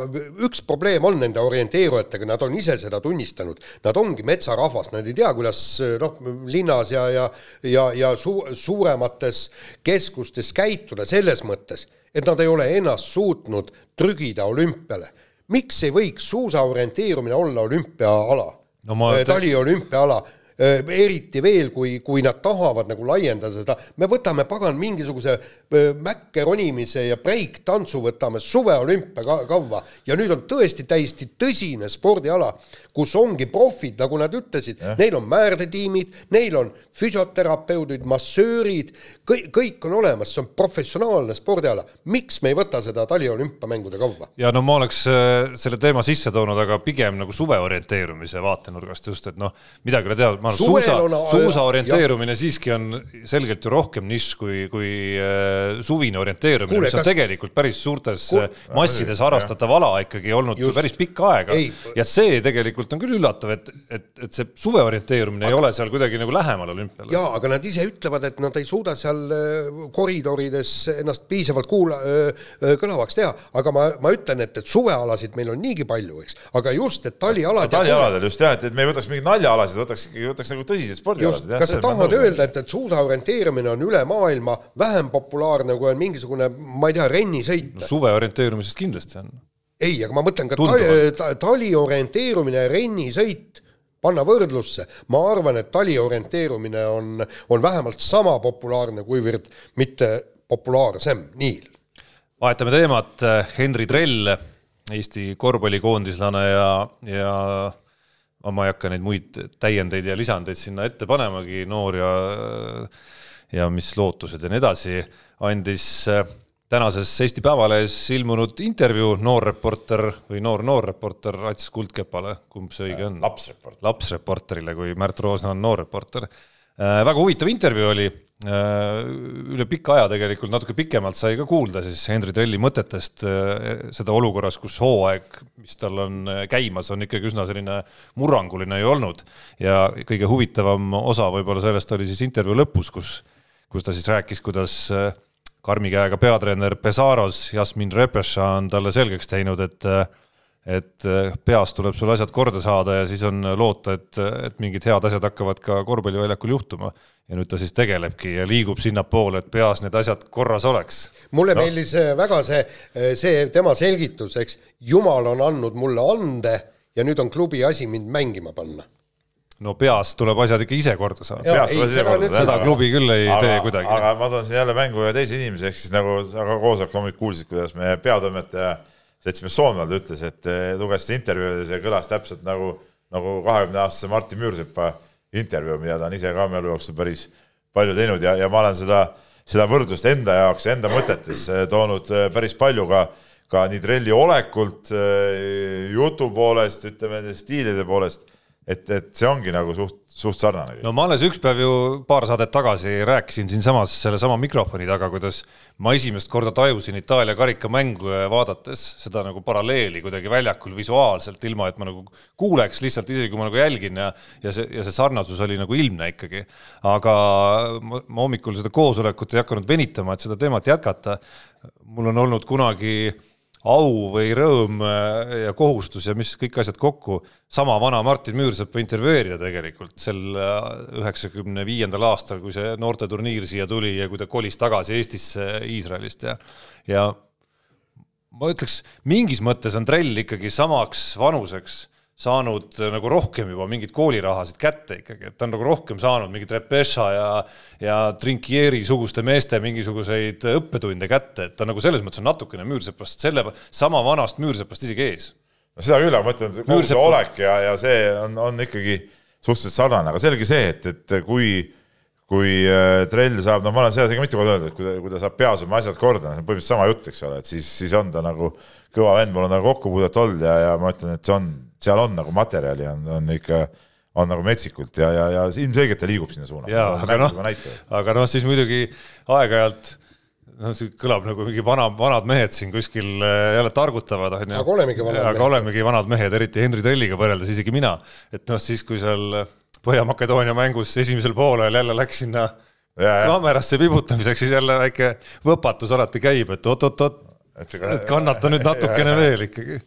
üks probleem on nende orienteerujatega, nad on ise seda tunnistanud, nad ongi metsarahvas, nad ei tea, kuidas noh, linnas ja, ja, ja, ja su, suuremates keskustes käituda selles mõttes, et nad ei ole ennast suutnud trügida olümpiale miks ei võiks suusaorienteerumine olla olümpiaala no. Äh, taliolümpiaala Äh, eriti veel, kui, kui nad tahavad nagu laiendada seda, me võtame pagan mingisuguse äh, mäkke ronimise ja breik-tantsu võtame suveolümpia kavva ja nüüd on tõesti täiesti tõsine spordiala, kus ongi profid, nagu nad ütlesid, neil on määrdetiimid, neil on füsioterapeudid, massöörid, kõik, kõik on olemas, see on professionaalne spordiala. miks me ei võta seda taliolümpiamängude kavva? ja no ma oleks äh, selle teema sisse toonud, aga pigem nagu suve orienteerumise vaatenurgast just, et noh, midagi ei ole teha ma arvan, suusa, suusa orienteerumine jah. siiski on selgelt ju rohkem nišš kui, kui äh, suvine orienteerumine, mis on kas... tegelikult päris suurtes Kuule. Äh, massides harrastatav ala ikkagi olnud Just. päris pikka aega. ja see tegelikult on küll üllatav, et, et, et see suve orienteerumine aga... ei ole seal kuidagi nagu lähemal olümpiale. jaa, aga nad ise ütlevad, et nad ei suuda seal äh, koridorides ennast piisavalt kuula-, kõlavaks teha, aga ma, ma ütlen, et, et suvealasid meil on niigi palju, eks, aga just, et talialad talialadel just jah, et, et me ei võtaks mingeid naljaalasid, võtaks ikkagi võtaks nagu tõsiselt spordialasid. kas sa tahad öelda, et, et suusaorienteerumine on üle maailma vähem populaarne, kui on mingisugune, ma ei tea, rennisõit no,? suve orienteerumisest kindlasti on. ei, aga ma mõtlen ka tali, tali orienteerumine ja rennisõit panna võrdlusse, ma arvan, et tali orienteerumine on, on vähemalt sama populaarne, kuivõrd mitte populaarsem, nii. vahetame teemat, Henri Trell, Eesti korvpallikoondislane ja, ja ma ei hakka neid muid täiendeid ja lisandeid sinna ette panemagi, noor ja, ja mis lootused ja nii edasi, andis äh, tänases Eesti Päevalehes ilmunud intervjuu noorreporter või noor-noorreporter Ats Kuldkepale, kumb see õige on? lapsreporter. lapsreporterile, kui Märt Roosna on noorreporter. Äh, väga huvitav intervjuu oli Äh, üle pika aja tegelikult natuke pikemalt sai ka kuulda siis Henri Trelli mõtetest äh, seda olukorras, kus hooaeg, mis tal on äh, käimas, on ikkagi üsna selline murranguline ju olnud. ja kõige huvitavam osa võib-olla sellest oli siis intervjuu lõpus, kus, kus ta siis rääkis, kuidas karmi käega peatreener Pesaros, Jasmin Repeša on talle selgeks teinud, et et peas tuleb sul asjad korda saada ja siis on loota, et, et mingid head asjad hakkavad ka korvpalliväljakul juhtuma ja nüüd ta siis tegelebki ja liigub sinnapoole, et peas need asjad korras oleks. mulle no. meeldis äh, väga see, äh, see tema selgitus, eks, jumal on andnud mulle ande ja nüüd on klubi asi mind mängima panna. no peas tuleb asjad ikka ise korda saada. peas tuleb ise korda saada. seda klubi küll ei aga, tee kuidagi. aga ma toon siin jälle mängu ühe teise inimese, ehk siis nagu aga koosoleku hommikul kuulsid, kuidas meie peatoimetaja seltsimees Soomlad ütles, et luges seda intervjuud ja kõlas täpselt nagu, nagu kahekümne aastase Martin Müürsepa intervjuu, mida ta on ise ka oma elu jooksul päris palju teinud. Ja, ja ma olen seda, seda võrdlust enda jaoks, enda mõtetes toonud päris palju ka ka nii trelli olekult, jutu poolest, ütleme stiilide poolest, et, et see ongi nagu suht, suht sarnane. no ma alles üks päev ju paar saadet tagasi rääkisin siinsamas sellesama mikrofoni taga, kuidas ma esimest korda tajusin Itaalia karikamängu vaadates seda nagu paralleeli kuidagi väljakul visuaalselt, ilma et ma nagu kuuleks lihtsalt, isegi kui ma nagu jälgin ja ja see, ja see sarnasus oli nagu ilmne ikkagi. aga ma, ma hommikul seda koosolekut ei hakanud venitama, et seda teemat jätkata. mul on olnud kunagi äh, au või rõõm äh, ja kohustus ja mis kõik asjad kokku, sama vana Martin Müürsepa intervjueerida tegelikult sel äh, üheksakümne viiendal aastal, kui see noorteturniir siia tuli ja kui ta kolis tagasi Eestisse Iisraelist ja, ja ma ütleks, mingis mõttes on trell ikkagi samaks vanuseks saanud äh, nagu rohkem juba mingeid koolirahasid kätte ikkagi, et ta on nagu rohkem saanud mingit Repeša ja, ja Trinkieri suguste meeste mingisuguseid õppetunde kätte, et ta nagu selles mõttes on natukene Müürsepast, selle sama vanast Müürsepast isegi ees. no seda küll, aga ma ütlen, kogu see olek ja, ja see on, on ikkagi suhteliselt sarnane, aga selge see, et, et kui kui äh, trell saab, no ma olen seda isegi mitu korda öeldud, et kui ta, kui ta saab peas oma asjad korda, see on põhimõtteliselt sama jutt, eks ole, et siis, siis on ta nagu kõva vend, mul on nagu kokkupuudet olnud ja, ja ma ütlen, et see on seal on nagu materjali on, on ikka on nagu metsikult ja, ja, ja ilmselgelt ta liigub sinna suuna. jaa, aga noh, aga noh, siis muidugi aeg-ajalt noh, see kõlab nagu mingi vana, vanad mehed siin kuskil äh, jälle targutavad, onju. aga olemegi vanad mehed. aga olemegi vanad mehed, eriti Henri Trelliga võrreldes, isegi mina. et noh, siis kui seal Põhja-Makedoonia mängus esimesel poolel jälle läks sinna ja, kaamerasse pibutamiseks, siis jälle väike võpatus alati käib, et oot-oot-oot, et kannata nüüd [laughs] natukene ja, veel ikkagi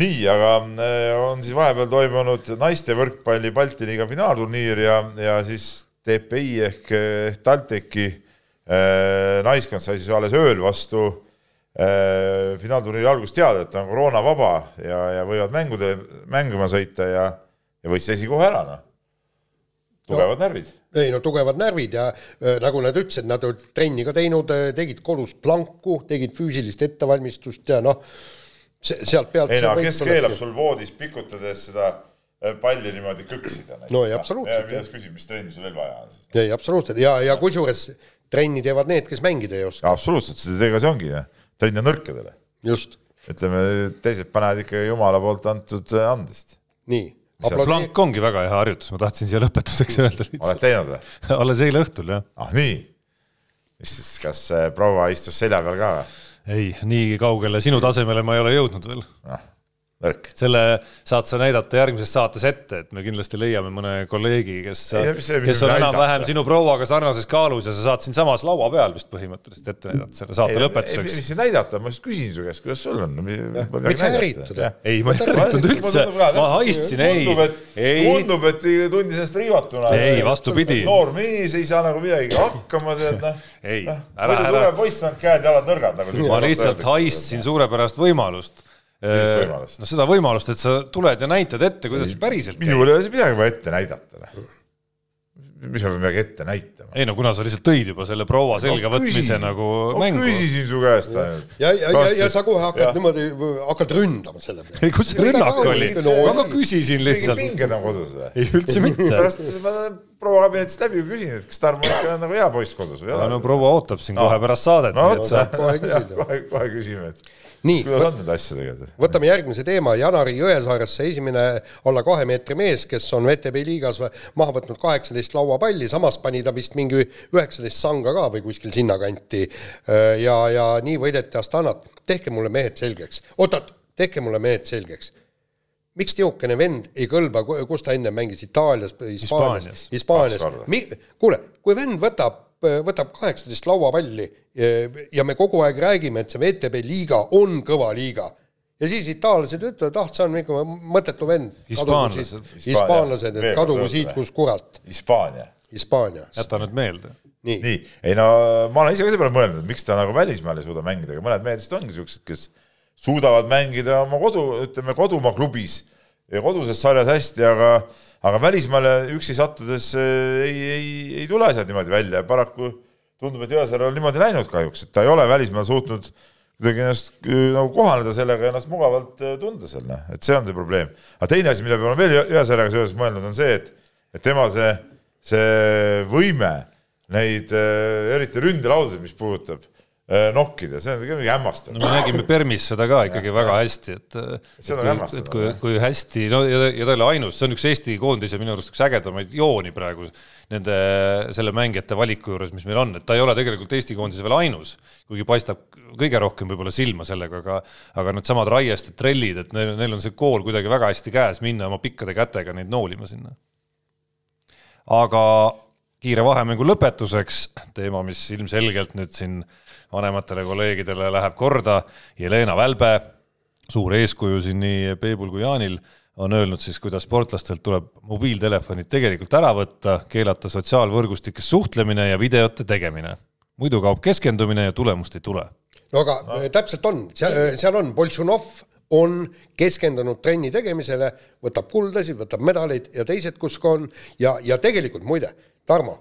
nii, aga äh, on siis vahepeal toimunud naiste võrkpalli Balti liiga finaalturniir ja, ja siis TPI ehk, ehk TalTechi äh, naiskond sai siis alles ööl vastu äh, finaalturniiri algust teada, et on koroonavaba ja, ja võivad mängude, mängima sõita ja, ja võis esikoha ära, noh. tugevad no, närvid. ei no tugevad närvid ja äh, nagu nad ütlesid, nad olid trenni ka teinud, äh, tegid kodus planku, tegid füüsilist ettevalmistust ja noh sealt pealt. ei no kes keelab sul voodis pikutades seda äh, palli niimoodi kõksida? no ei, absoluutselt. ja küsid, mis trenni sul veel vaja on? ei, absoluutselt ja, ja kusjuures trenni teevad need, kes mängida ei oska. absoluutselt, ega see ongi, trenn on nõrkadele. just. ütleme, teised panevad ikka jumala poolt antud äh, andest. nii. plank ongi väga hea harjutus, ma tahtsin siia lõpetuseks öelda lihtsalt. oled teinud või? [laughs] alles eile õhtul, jah. ah nii? mis siis, kas äh, proua istus selja peal ka või? Ei, nii kaugele sinu tasemele ma ei ole jõudnud veel. Ah nõrk. selle saad sa näidata järgmises saates ette, et me kindlasti leiame mõne kolleegi, kes, kes on enam-vähem sinu prouaga sarnases kaalus ja sa saad siinsamas laua peal vist põhimõtteliselt ette näidata selle saate ei, lõpetuseks. mis näidata, ma just küsin su käest, kuidas sul on? miks sa ärritud? ei, ma ei ärritunud üldse, ma haistsin, ei. tundub, et tundis ennast riivatuna. ei, vastupidi. noor mees ei saa nagu midagi hakkama, tead noh. ei, noh, ära, ära. poiss on käed-jalad nõrgad nagu. ma lihtsalt haistsin suurepärast võimalust no seda võimalust, et sa tuled ja näitad ette, kuidas see päriselt käib. minul ei ole midagi vaja ette näidata. Noh. mis ma pean midagi ette näitama? ei no kuna sa lihtsalt tõid juba selle proua selga no, võtmise nagu no, mängu. küsisin su käest ainult. ja, ja, ja, ja sa kohe hakkad ja. niimoodi, hakkad ründama selle peale. ei, kus see rünnak oli? ma ka küsisin lihtsalt. pinged on kodus või? ei, üldse mitte. pärast ma proua kabinetist läbi küsin, et kas Tarmo ikka on nagu hea poiss kodus või ei ole. no proua ootab siin kohe pärast saadet. no vot, kohe, kohe küsime, et nii, kuidas on nende asjadega? võtame järgmise teema, Janari Jõesaaresse esimene alla kahe meetri mees, kes on VTB liigas maha võtnud kaheksateist lauapalli, samas pani ta vist mingi üheksateist sanga ka või kuskil sinnakanti. ja, ja nii võideti Astanat. tehke mulle mehed selgeks, oot-oot, tehke mulle mehed selgeks miks niisugune vend ei kõlba, kus ta enne mängis, Itaalias, Hispaanias, Hispaanias, kuule, kui vend võtab võtab kaheksateist lauapalli ja me kogu aeg räägime, et see VTB liiga on kõva liiga. ja siis itaallased ütlevad, ah, see on ikka mõttetu vend. hispaanlased. hispaanlased, et kadugu siit, kus kurat. Hispaania. Hispaania. jäta nüüd meelde. nii, nii., ei no ma olen ise ka selle peale mõelnud, et miks ta nagu välismaal ei suuda mängida, aga mõned mehed vist ongi siuksed, kes suudavad mängida oma kodu, ütleme kodumaa klubis ja koduses sarjas hästi, aga aga välismaale üksi sattudes äh, ei, ei, ei tule asjad niimoodi välja ja paraku tundub, et Jõesaar on niimoodi läinud kahjuks, et ta ei ole välismaal suutnud kuidagi ennast äh, nagu kohaneda sellega ja ennast mugavalt tunda seal, noh, et see on see probleem. aga teine asi, mille peale veel Jõesaarega seoses mõelnud, on see, et, et tema see, see võime neid eriti ründelaudasid, mis puudutab Äh, nokkida, see on ka mingi hämmastav no,. me nägime Permis seda ka ikkagi ja, väga ja. hästi, et see on hämmastav. kui, kui hästi, no ja, ja ta ei ole ainus, see on üks Eesti koondise minu arust üks ägedamaid jooni praegu nende selle mängijate valiku juures, mis meil on, et ta ei ole tegelikult Eesti koondise veel ainus, kuigi paistab kõige rohkem võib-olla silma sellega, aga aga needsamad Raiest ja Trellid, et neil, neil on see kool kuidagi väga hästi käes minna oma pikkade kätega neid noolima sinna. aga kiire vahemängu lõpetuseks teema, mis ilmselgelt nüüd siin vanematele kolleegidele läheb korda. Jelena Välbe, suur eeskuju siin nii Peebul kui Jaanil, on öelnud siis, kuidas sportlastelt tuleb mobiiltelefonid tegelikult ära võtta, keelata sotsiaalvõrgustikes suhtlemine ja videote tegemine. muidu kaob keskendumine ja tulemust ei tule. no aga no. täpselt on, seal on Boltšunov on keskendunud trenni tegemisele, võtab kuldasid, võtab medaleid ja teised, kus ka on ja, ja tegelikult muide, Tarmo,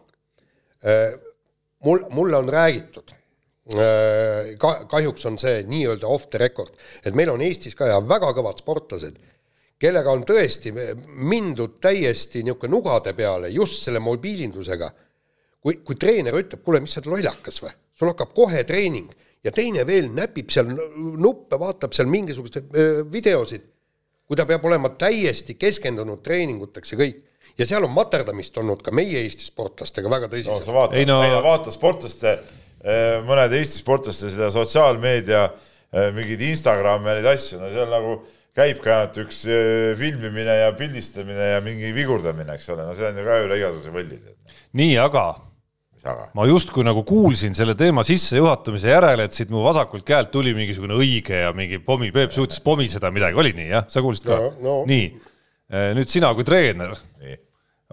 äh, mul, mulle on räägitud ka kahjuks on see nii-öelda off the record, et meil on Eestis ka ja väga kõvad sportlased, kellega on tõesti mindud täiesti niisugune nugade peale just selle mobiilindusega. kui, kui treener ütleb, kuule, mis sa oled lollakas või, sul hakkab kohe treening ja teine veel näpib seal nuppe, vaatab seal mingisuguseid videosid, kui ta peab olema täiesti keskendunud treeninguteks ja kõik ja seal on materdamist olnud ka meie Eesti sportlastega väga tõsiselt. no sa vaata, no... vaata sportlaste mõned Eesti sportlaste seda sotsiaalmeedia eh, mingeid Instagrami ja neid asju, no seal nagu käibki ainult üks eh, filmimine ja pildistamine ja mingi vigurdamine, eks ole, no see on ju ka üle igasuguse võlli. nii, aga ma justkui nagu kuulsin selle teema sissejuhatamise järel, et siit mu vasakult käelt tuli mingisugune õige ja mingi pommi, Peep suutis pomiseda midagi, oli nii jah, sa kuulsid ka no,? No. nii, nüüd sina kui treener nii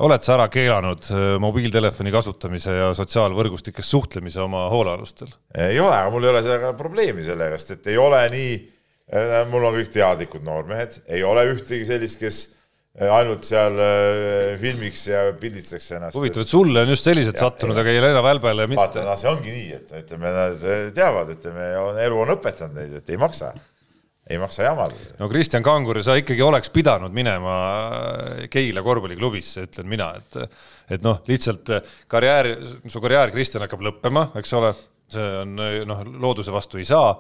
oled sa ära keelanud äh, mobiiltelefoni kasutamise ja sotsiaalvõrgustikes suhtlemise oma hoolealustel? ei ole, aga mul ei ole sellega probleemi sellepärast, et ei ole nii, äh, mul on kõik teadlikud noormehed, ei ole ühtegi sellist, kes äh, ainult seal filmiks ja pildistaks ennast. huvitav, et sulle on just sellised ja, sattunud, aga Jelena Välbele mitte. vaata, no see ongi nii, et ütleme, nad teavad, ütleme, elu on õpetanud neid, et ei maksa ei maksa jamada. no Kristjan Kangur, sa ikkagi oleks pidanud minema Keila korvpalliklubisse, ütlen mina, et et noh, lihtsalt karjäär, su karjäär, Kristjan, hakkab lõppema, eks ole see on noh, looduse vastu ei saa,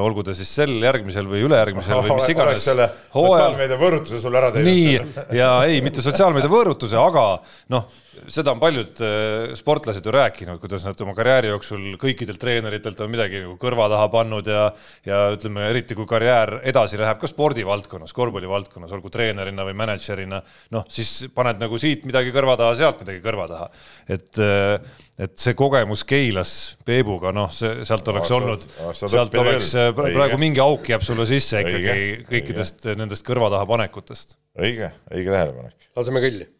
olgu ta siis sel, järgmisel või ülejärgmisel või mis [laughs] iganes. sotsiaalmeedia võõrutuse sul ära teinud. nii, ja ei, mitte sotsiaalmeedia võõrutuse, aga noh seda on paljud äh, sportlased ju rääkinud, kuidas nad oma karjääri jooksul kõikidelt treeneritelt on midagi nagu kõrva taha pannud ja ja ütleme, eriti kui karjäär edasi läheb ka spordivaldkonnas, korvpallivaldkonnas, olgu treenerina või mänedžerina, noh, siis paned nagu siit midagi kõrva taha, sealt midagi kõrva taha. et, äh, et see kogemus Keilas Peebuga, noh, see, sealt oleks no, olnud, sealt oleks, äh, praegu mingi auk jääb sulle sisse ikkagi kõikidest õige. nendest kõrva taha panekutest. õige, õige tähelepanek. laseme kõlli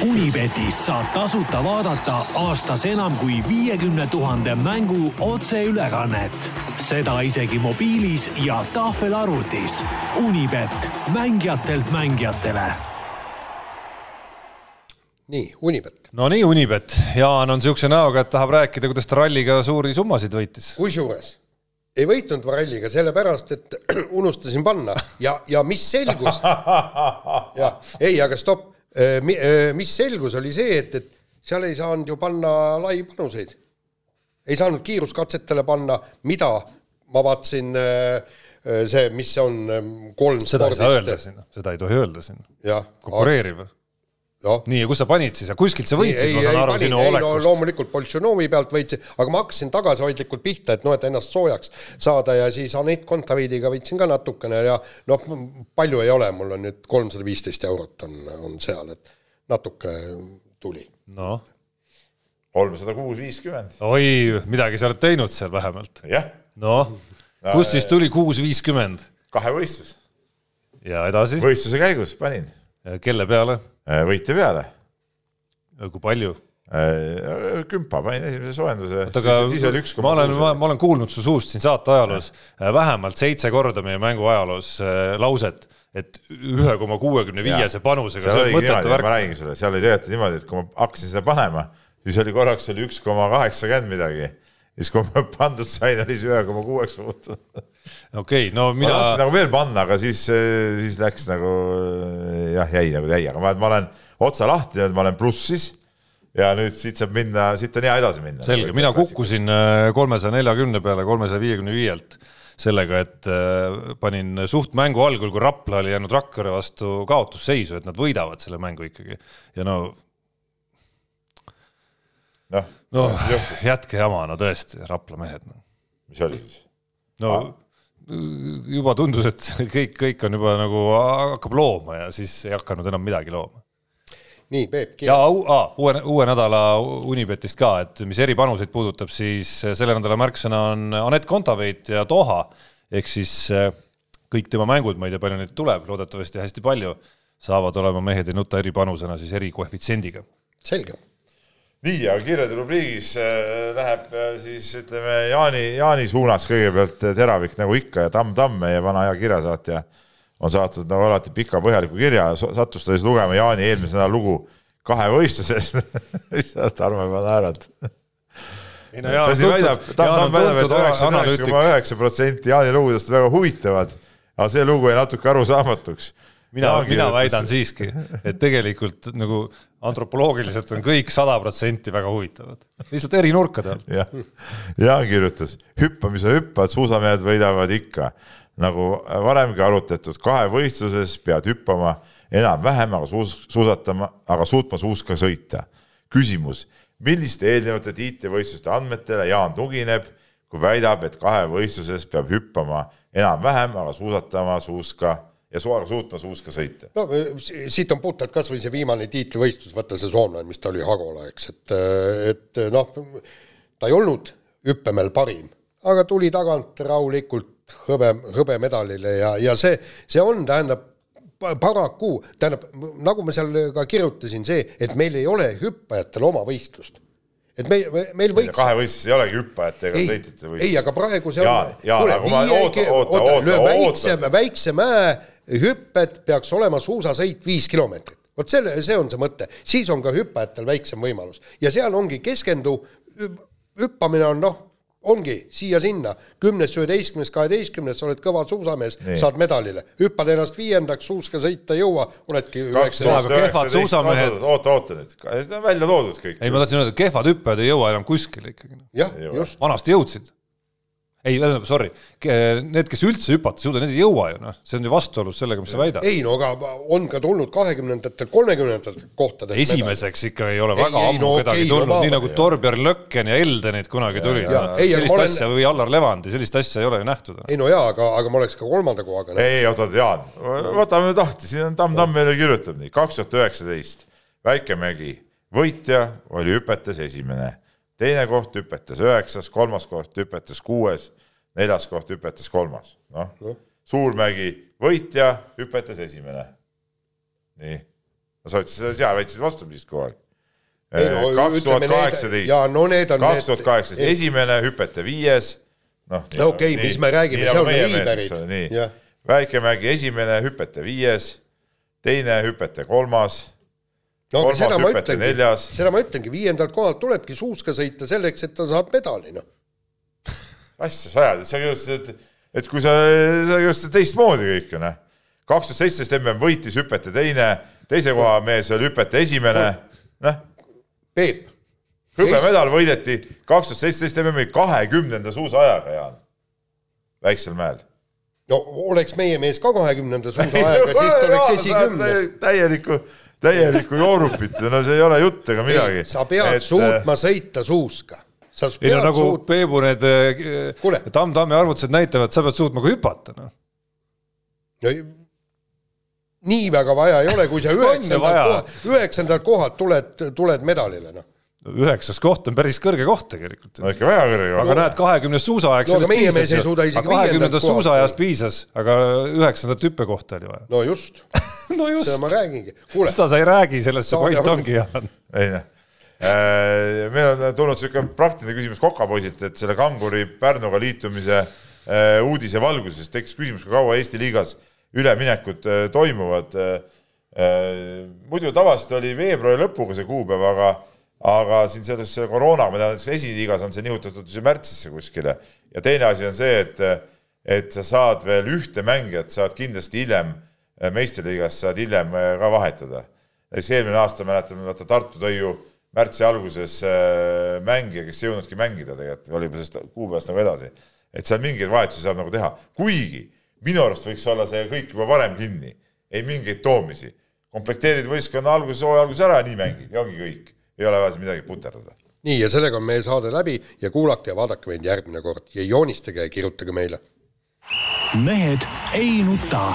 Unibetis saab tasuta vaadata aastas enam kui viiekümne tuhande mängu otseülekannet. seda isegi mobiilis ja tahvelarvutis. Unibet, mängijatelt mängijatele. nii, Unibet. no nii, Unibet. Jaan on niisuguse näoga, et tahab rääkida, kuidas ta ralliga suuri summasid võitis. kusjuures ei võitnud ralliga sellepärast, et [clears throat] unustasin panna ja, ja mis selgus. [laughs] jah, ei, aga stopp mis selgus, oli see, et, et seal ei saanud ju panna laipanuseid. ei saanud kiiruskatsetele panna, mida ma vaatasin, äh, see, mis on, kolm seda ei saa öelda siin, seda ei tohi öelda siin. konkureeriv No. nii, ja kus sa panid siis ja kuskilt sa võitsid, ma saan aru panin, sinu ei, olekust no,. loomulikult Boltšunovi pealt võitsin, aga ma hakkasin tagasihoidlikult pihta, et noh, et ennast soojaks saada ja siis Anett Kontaviidiga võitsin ka natukene ja noh, palju ei ole, mul on nüüd kolmsada viisteist eurot on, on seal, et natuke tuli. noh. kolmsada kuus viiskümmend. oi, midagi sa oled teinud seal vähemalt. jah. noh no,, kust siis tuli kuus viiskümmend? kahevõistlus. ja edasi? võistluse käigus panin. Kelle peale? Äh, võitja peale. kui palju? Äh, kümpa panin esimese soojenduse, aga siis oli üks ma olen, ma olen kuulnud su suust siin saate ajaloos ja. Äh, vähemalt seitse korda meie mängu ajaloos äh, lauset, et ühe koma kuuekümne viiese panusega. ma räägin sulle, seal oli tegelikult niimoodi, et kui ma hakkasin seda panema, siis oli korraks oli üks koma kaheksakümmend midagi. siis kui ma pandud sain, oli see ühe koma kuueks muutunud. okei okay,, no mina. ma tahtsin nagu veel panna, aga siis, siis läks nagu jah, jäi nagu jäi, aga ma, ma olen otsa lahti, ma olen plussis ja nüüd siit saab minna, siit on hea edasi minna. selge, mina kukkusin äh, kolmesaja neljakümne peale kolmesaja viiekümne viielt sellega, et äh, panin suht mängu algul, kui Rapla oli jäänud Rakvere vastu kaotusseisu, et nad võidavad selle mängu ikkagi ja no noh no, jätke jama, no tõesti, Rapla mehed no.. mis oli siis? no ah. Juba tundus, et kõik, kõik on juba nagu hakkab looma ja siis ei hakanud enam midagi looma nii, Peep. ja ah, uue, uue nädala Unibetist ka, et mis eripanuseid puudutab, siis selle nädala märksõna on Anett Kontaveit ja Doha ehk siis eh, kõik tema mängud, ma ei tea, palju neid tuleb, loodetavasti hästi palju, saavad olema mehed ei nuta eripanusena siis erikoefitsiendiga. selge. Nii, aga kirjade rubriigis eh, läheb eh, siis ütleme Jaani, Jaani suunas kõigepealt teravik nagu ikka ja Tamm-Tamm, meie vana hea kirjasaatja on saatnud nagu alati pika põhjaliku kirja, sattus ta siis lugema Jaani eelmise nädala lugu kahevõistlusest [laughs] mis sa, Tarmo, juba naerad? siin väidab, ta, ta väidab, et üheksakümmend üheksa koma üheksa protsenti Jaani lugudest on väga huvitavad, aga see lugu jäi natuke arusaamatuks. Mina, mina väidan siiski, et tegelikult nagu antropoloogiliselt on kõik sada protsenti väga huvitavad, lihtsalt eri nurkade alt. jah, Jaan kirjutas, hüppamise hüppad, suusamehed võidavad ikka nagu varemgi arutletud, kahevõistluses pead hüppama enam-vähem, aga suus, suusatama, aga suutma suuska sõita. küsimus, milliste eelnevate tiitlivõistluste andmetele Jaan tugineb, kui väidab, et kahevõistluses peab hüppama enam-vähem, aga suusatama suuska ja su suutma suuska sõita? no siit on puhtalt kas või see viimane tiitlivõistlus, vaata see soomlane, mis ta oli, Hagola, eks, et, et noh, ta ei olnud hüppemäel parim, aga tuli tagant rahulikult hõbe, hõbemedalile ja, ja see, see on, tähendab, paraku, tähendab, nagu ma seal ka kirjutasin, see, et meil ei ole hüppajatel oma võistlust et meil, meil võiks. kahevõistluses ei olegi hüppajate ega sõitjate võistlust. ei, aga praegu see on. kuule, oota, oota, oota, väikse, väikse mäe hüpped peaks olema suusasõit viis kilomeetrit. vot selle, see on see mõte, siis on ka hüppajatel väiksem võimalus ja seal ongi keskendu, hüppamine on noh ongi siia-sinna, kümnes, üheteistkümnes, kaheteistkümnes, oled kõva suusamees, saad medalile, hüppad ennast viiendaks, suuska sõita ei jõua, oledki kehvad suusamehed. oota, oota nüüd, see on välja toodud kõik. ei, ma tahtsin öelda, kehvad hüppajad ei jõua enam kuskile ikkagi. jah, just. vanasti jõudsid ei, tähendab, sorry, need, kes üldse hüpata ei suuda, need ei jõua ju noh, see on ju vastuolus sellega, mis sa väidad. ei no aga on ka tulnud kahekümnendatel, kolmekümnendatel kohtadel. esimeseks ikka ei ole väga ei, ammu no, kedagi okay, tulnud no,, nii nagu Torbjörn Lökken ja Eldenid kunagi tulid. sellist olen... asja või Allar Levandi, sellist asja ei ole ju nähtud. ei no jaa, aga, aga ma oleks ka kolmanda kohaga. ei, oota, Jaan, võtame lahti, siin on Tamm-Tamm meile kirjutab nii, kaks tuhat üheksateist, Väikemägi, võitja oli hüpetes esimene teine koht hüpetas üheksas, kolmas koht hüpetas kuues, neljas koht hüpetas kolmas, noh no. Suurmägi võitja, hüpetas esimene. nii, no sa ütlesid, sina väitsid vastupidist kogu aeg. kaks tuhat kaheksateist, kaks tuhat kaheksateist, esimene hüpete viies, noh. no okei okay,, mis me räägime, see on liiberid. nii, Väikemägi esimene hüpete viies, teine hüpete kolmas no aga seda ma ütlengi, seda ma ütlengi, viiendalt kohalt tulebki suuska sõita selleks, et ta saab medali, noh. asja sa ajad, sa just, et, et kui sa, sa just teistmoodi kõik ju, noh. kaks tuhat seitseteist mm võitis hüpete teine, teise koha mees oli hüpete esimene, noh. Peep. hõbemedal võideti kaks tuhat seitseteist mm-i kahekümnenda suusaajaga, Jaan, Väiksel mäel no oleks meie mees ka kahekümnenda suusaajaga, siis ta [laughs] oleks esikümnes. täielikku täielikku joorupit, no see ei ole jutt ega midagi. sa pead et, suutma sõita suuska. ei no nagu suut... Peebu need eh, Tamm-Tammi arvutused näitavad, sa pead suutma ka hüpata, noh. no nii väga vaja ei ole, kui sa [laughs] üheksandalt kohalt, üheksandalt kohalt tuled, tuled medalile, noh üheksas koht on päris kõrge koht tegelikult. no ikka väga kõrge koht. aga näed, kahekümnes suusaaeg no, sellest piisas. kahekümnendast suusaajast piisas, aga üheksandat hüppekohta oli vaja. no just [laughs] [laughs] no just. seda ma räägingi. seda sa ei räägi, sellest see point ongi, Jaan. ei noh, meil on tulnud siuke praktiline küsimus Kokapoisilt, et selle Kanguri Pärnuga liitumise äh, uudise valguses tekkis küsimus, kui kaua Eesti liigas üleminekud äh, toimuvad. muidu tavaliselt oli veebruari lõpuga see kuupäev, aga, aga siin selles koroonaga, ma tean, et esiliigas on see nihutatud märtsisse kuskile ja teine asi on see, et, et sa saad veel ühte mängijat, saad kindlasti hiljem meistriliigas saad hiljem ka vahetada. näiteks eelmine aasta mäletame, vaata Tartu tõi ju märtsi alguses äh, mängija, kes ei jõudnudki mängida tegelikult, oli juba sellest kuupäevast nagu edasi. et seal mingeid vahetusi saab nagu teha, kuigi minu arust võiks olla see kõik juba varem kinni, ei mingeid toomisi. komplekteerid võistkonna alguses, hooaja alguses ära ja nii mängid ja ongi kõik, ei ole vaja siin midagi puterdada. nii, ja sellega on meie saade läbi ja kuulake ja vaadake meid järgmine kord ja joonistage ja kirjutage meile. mehed ei nuta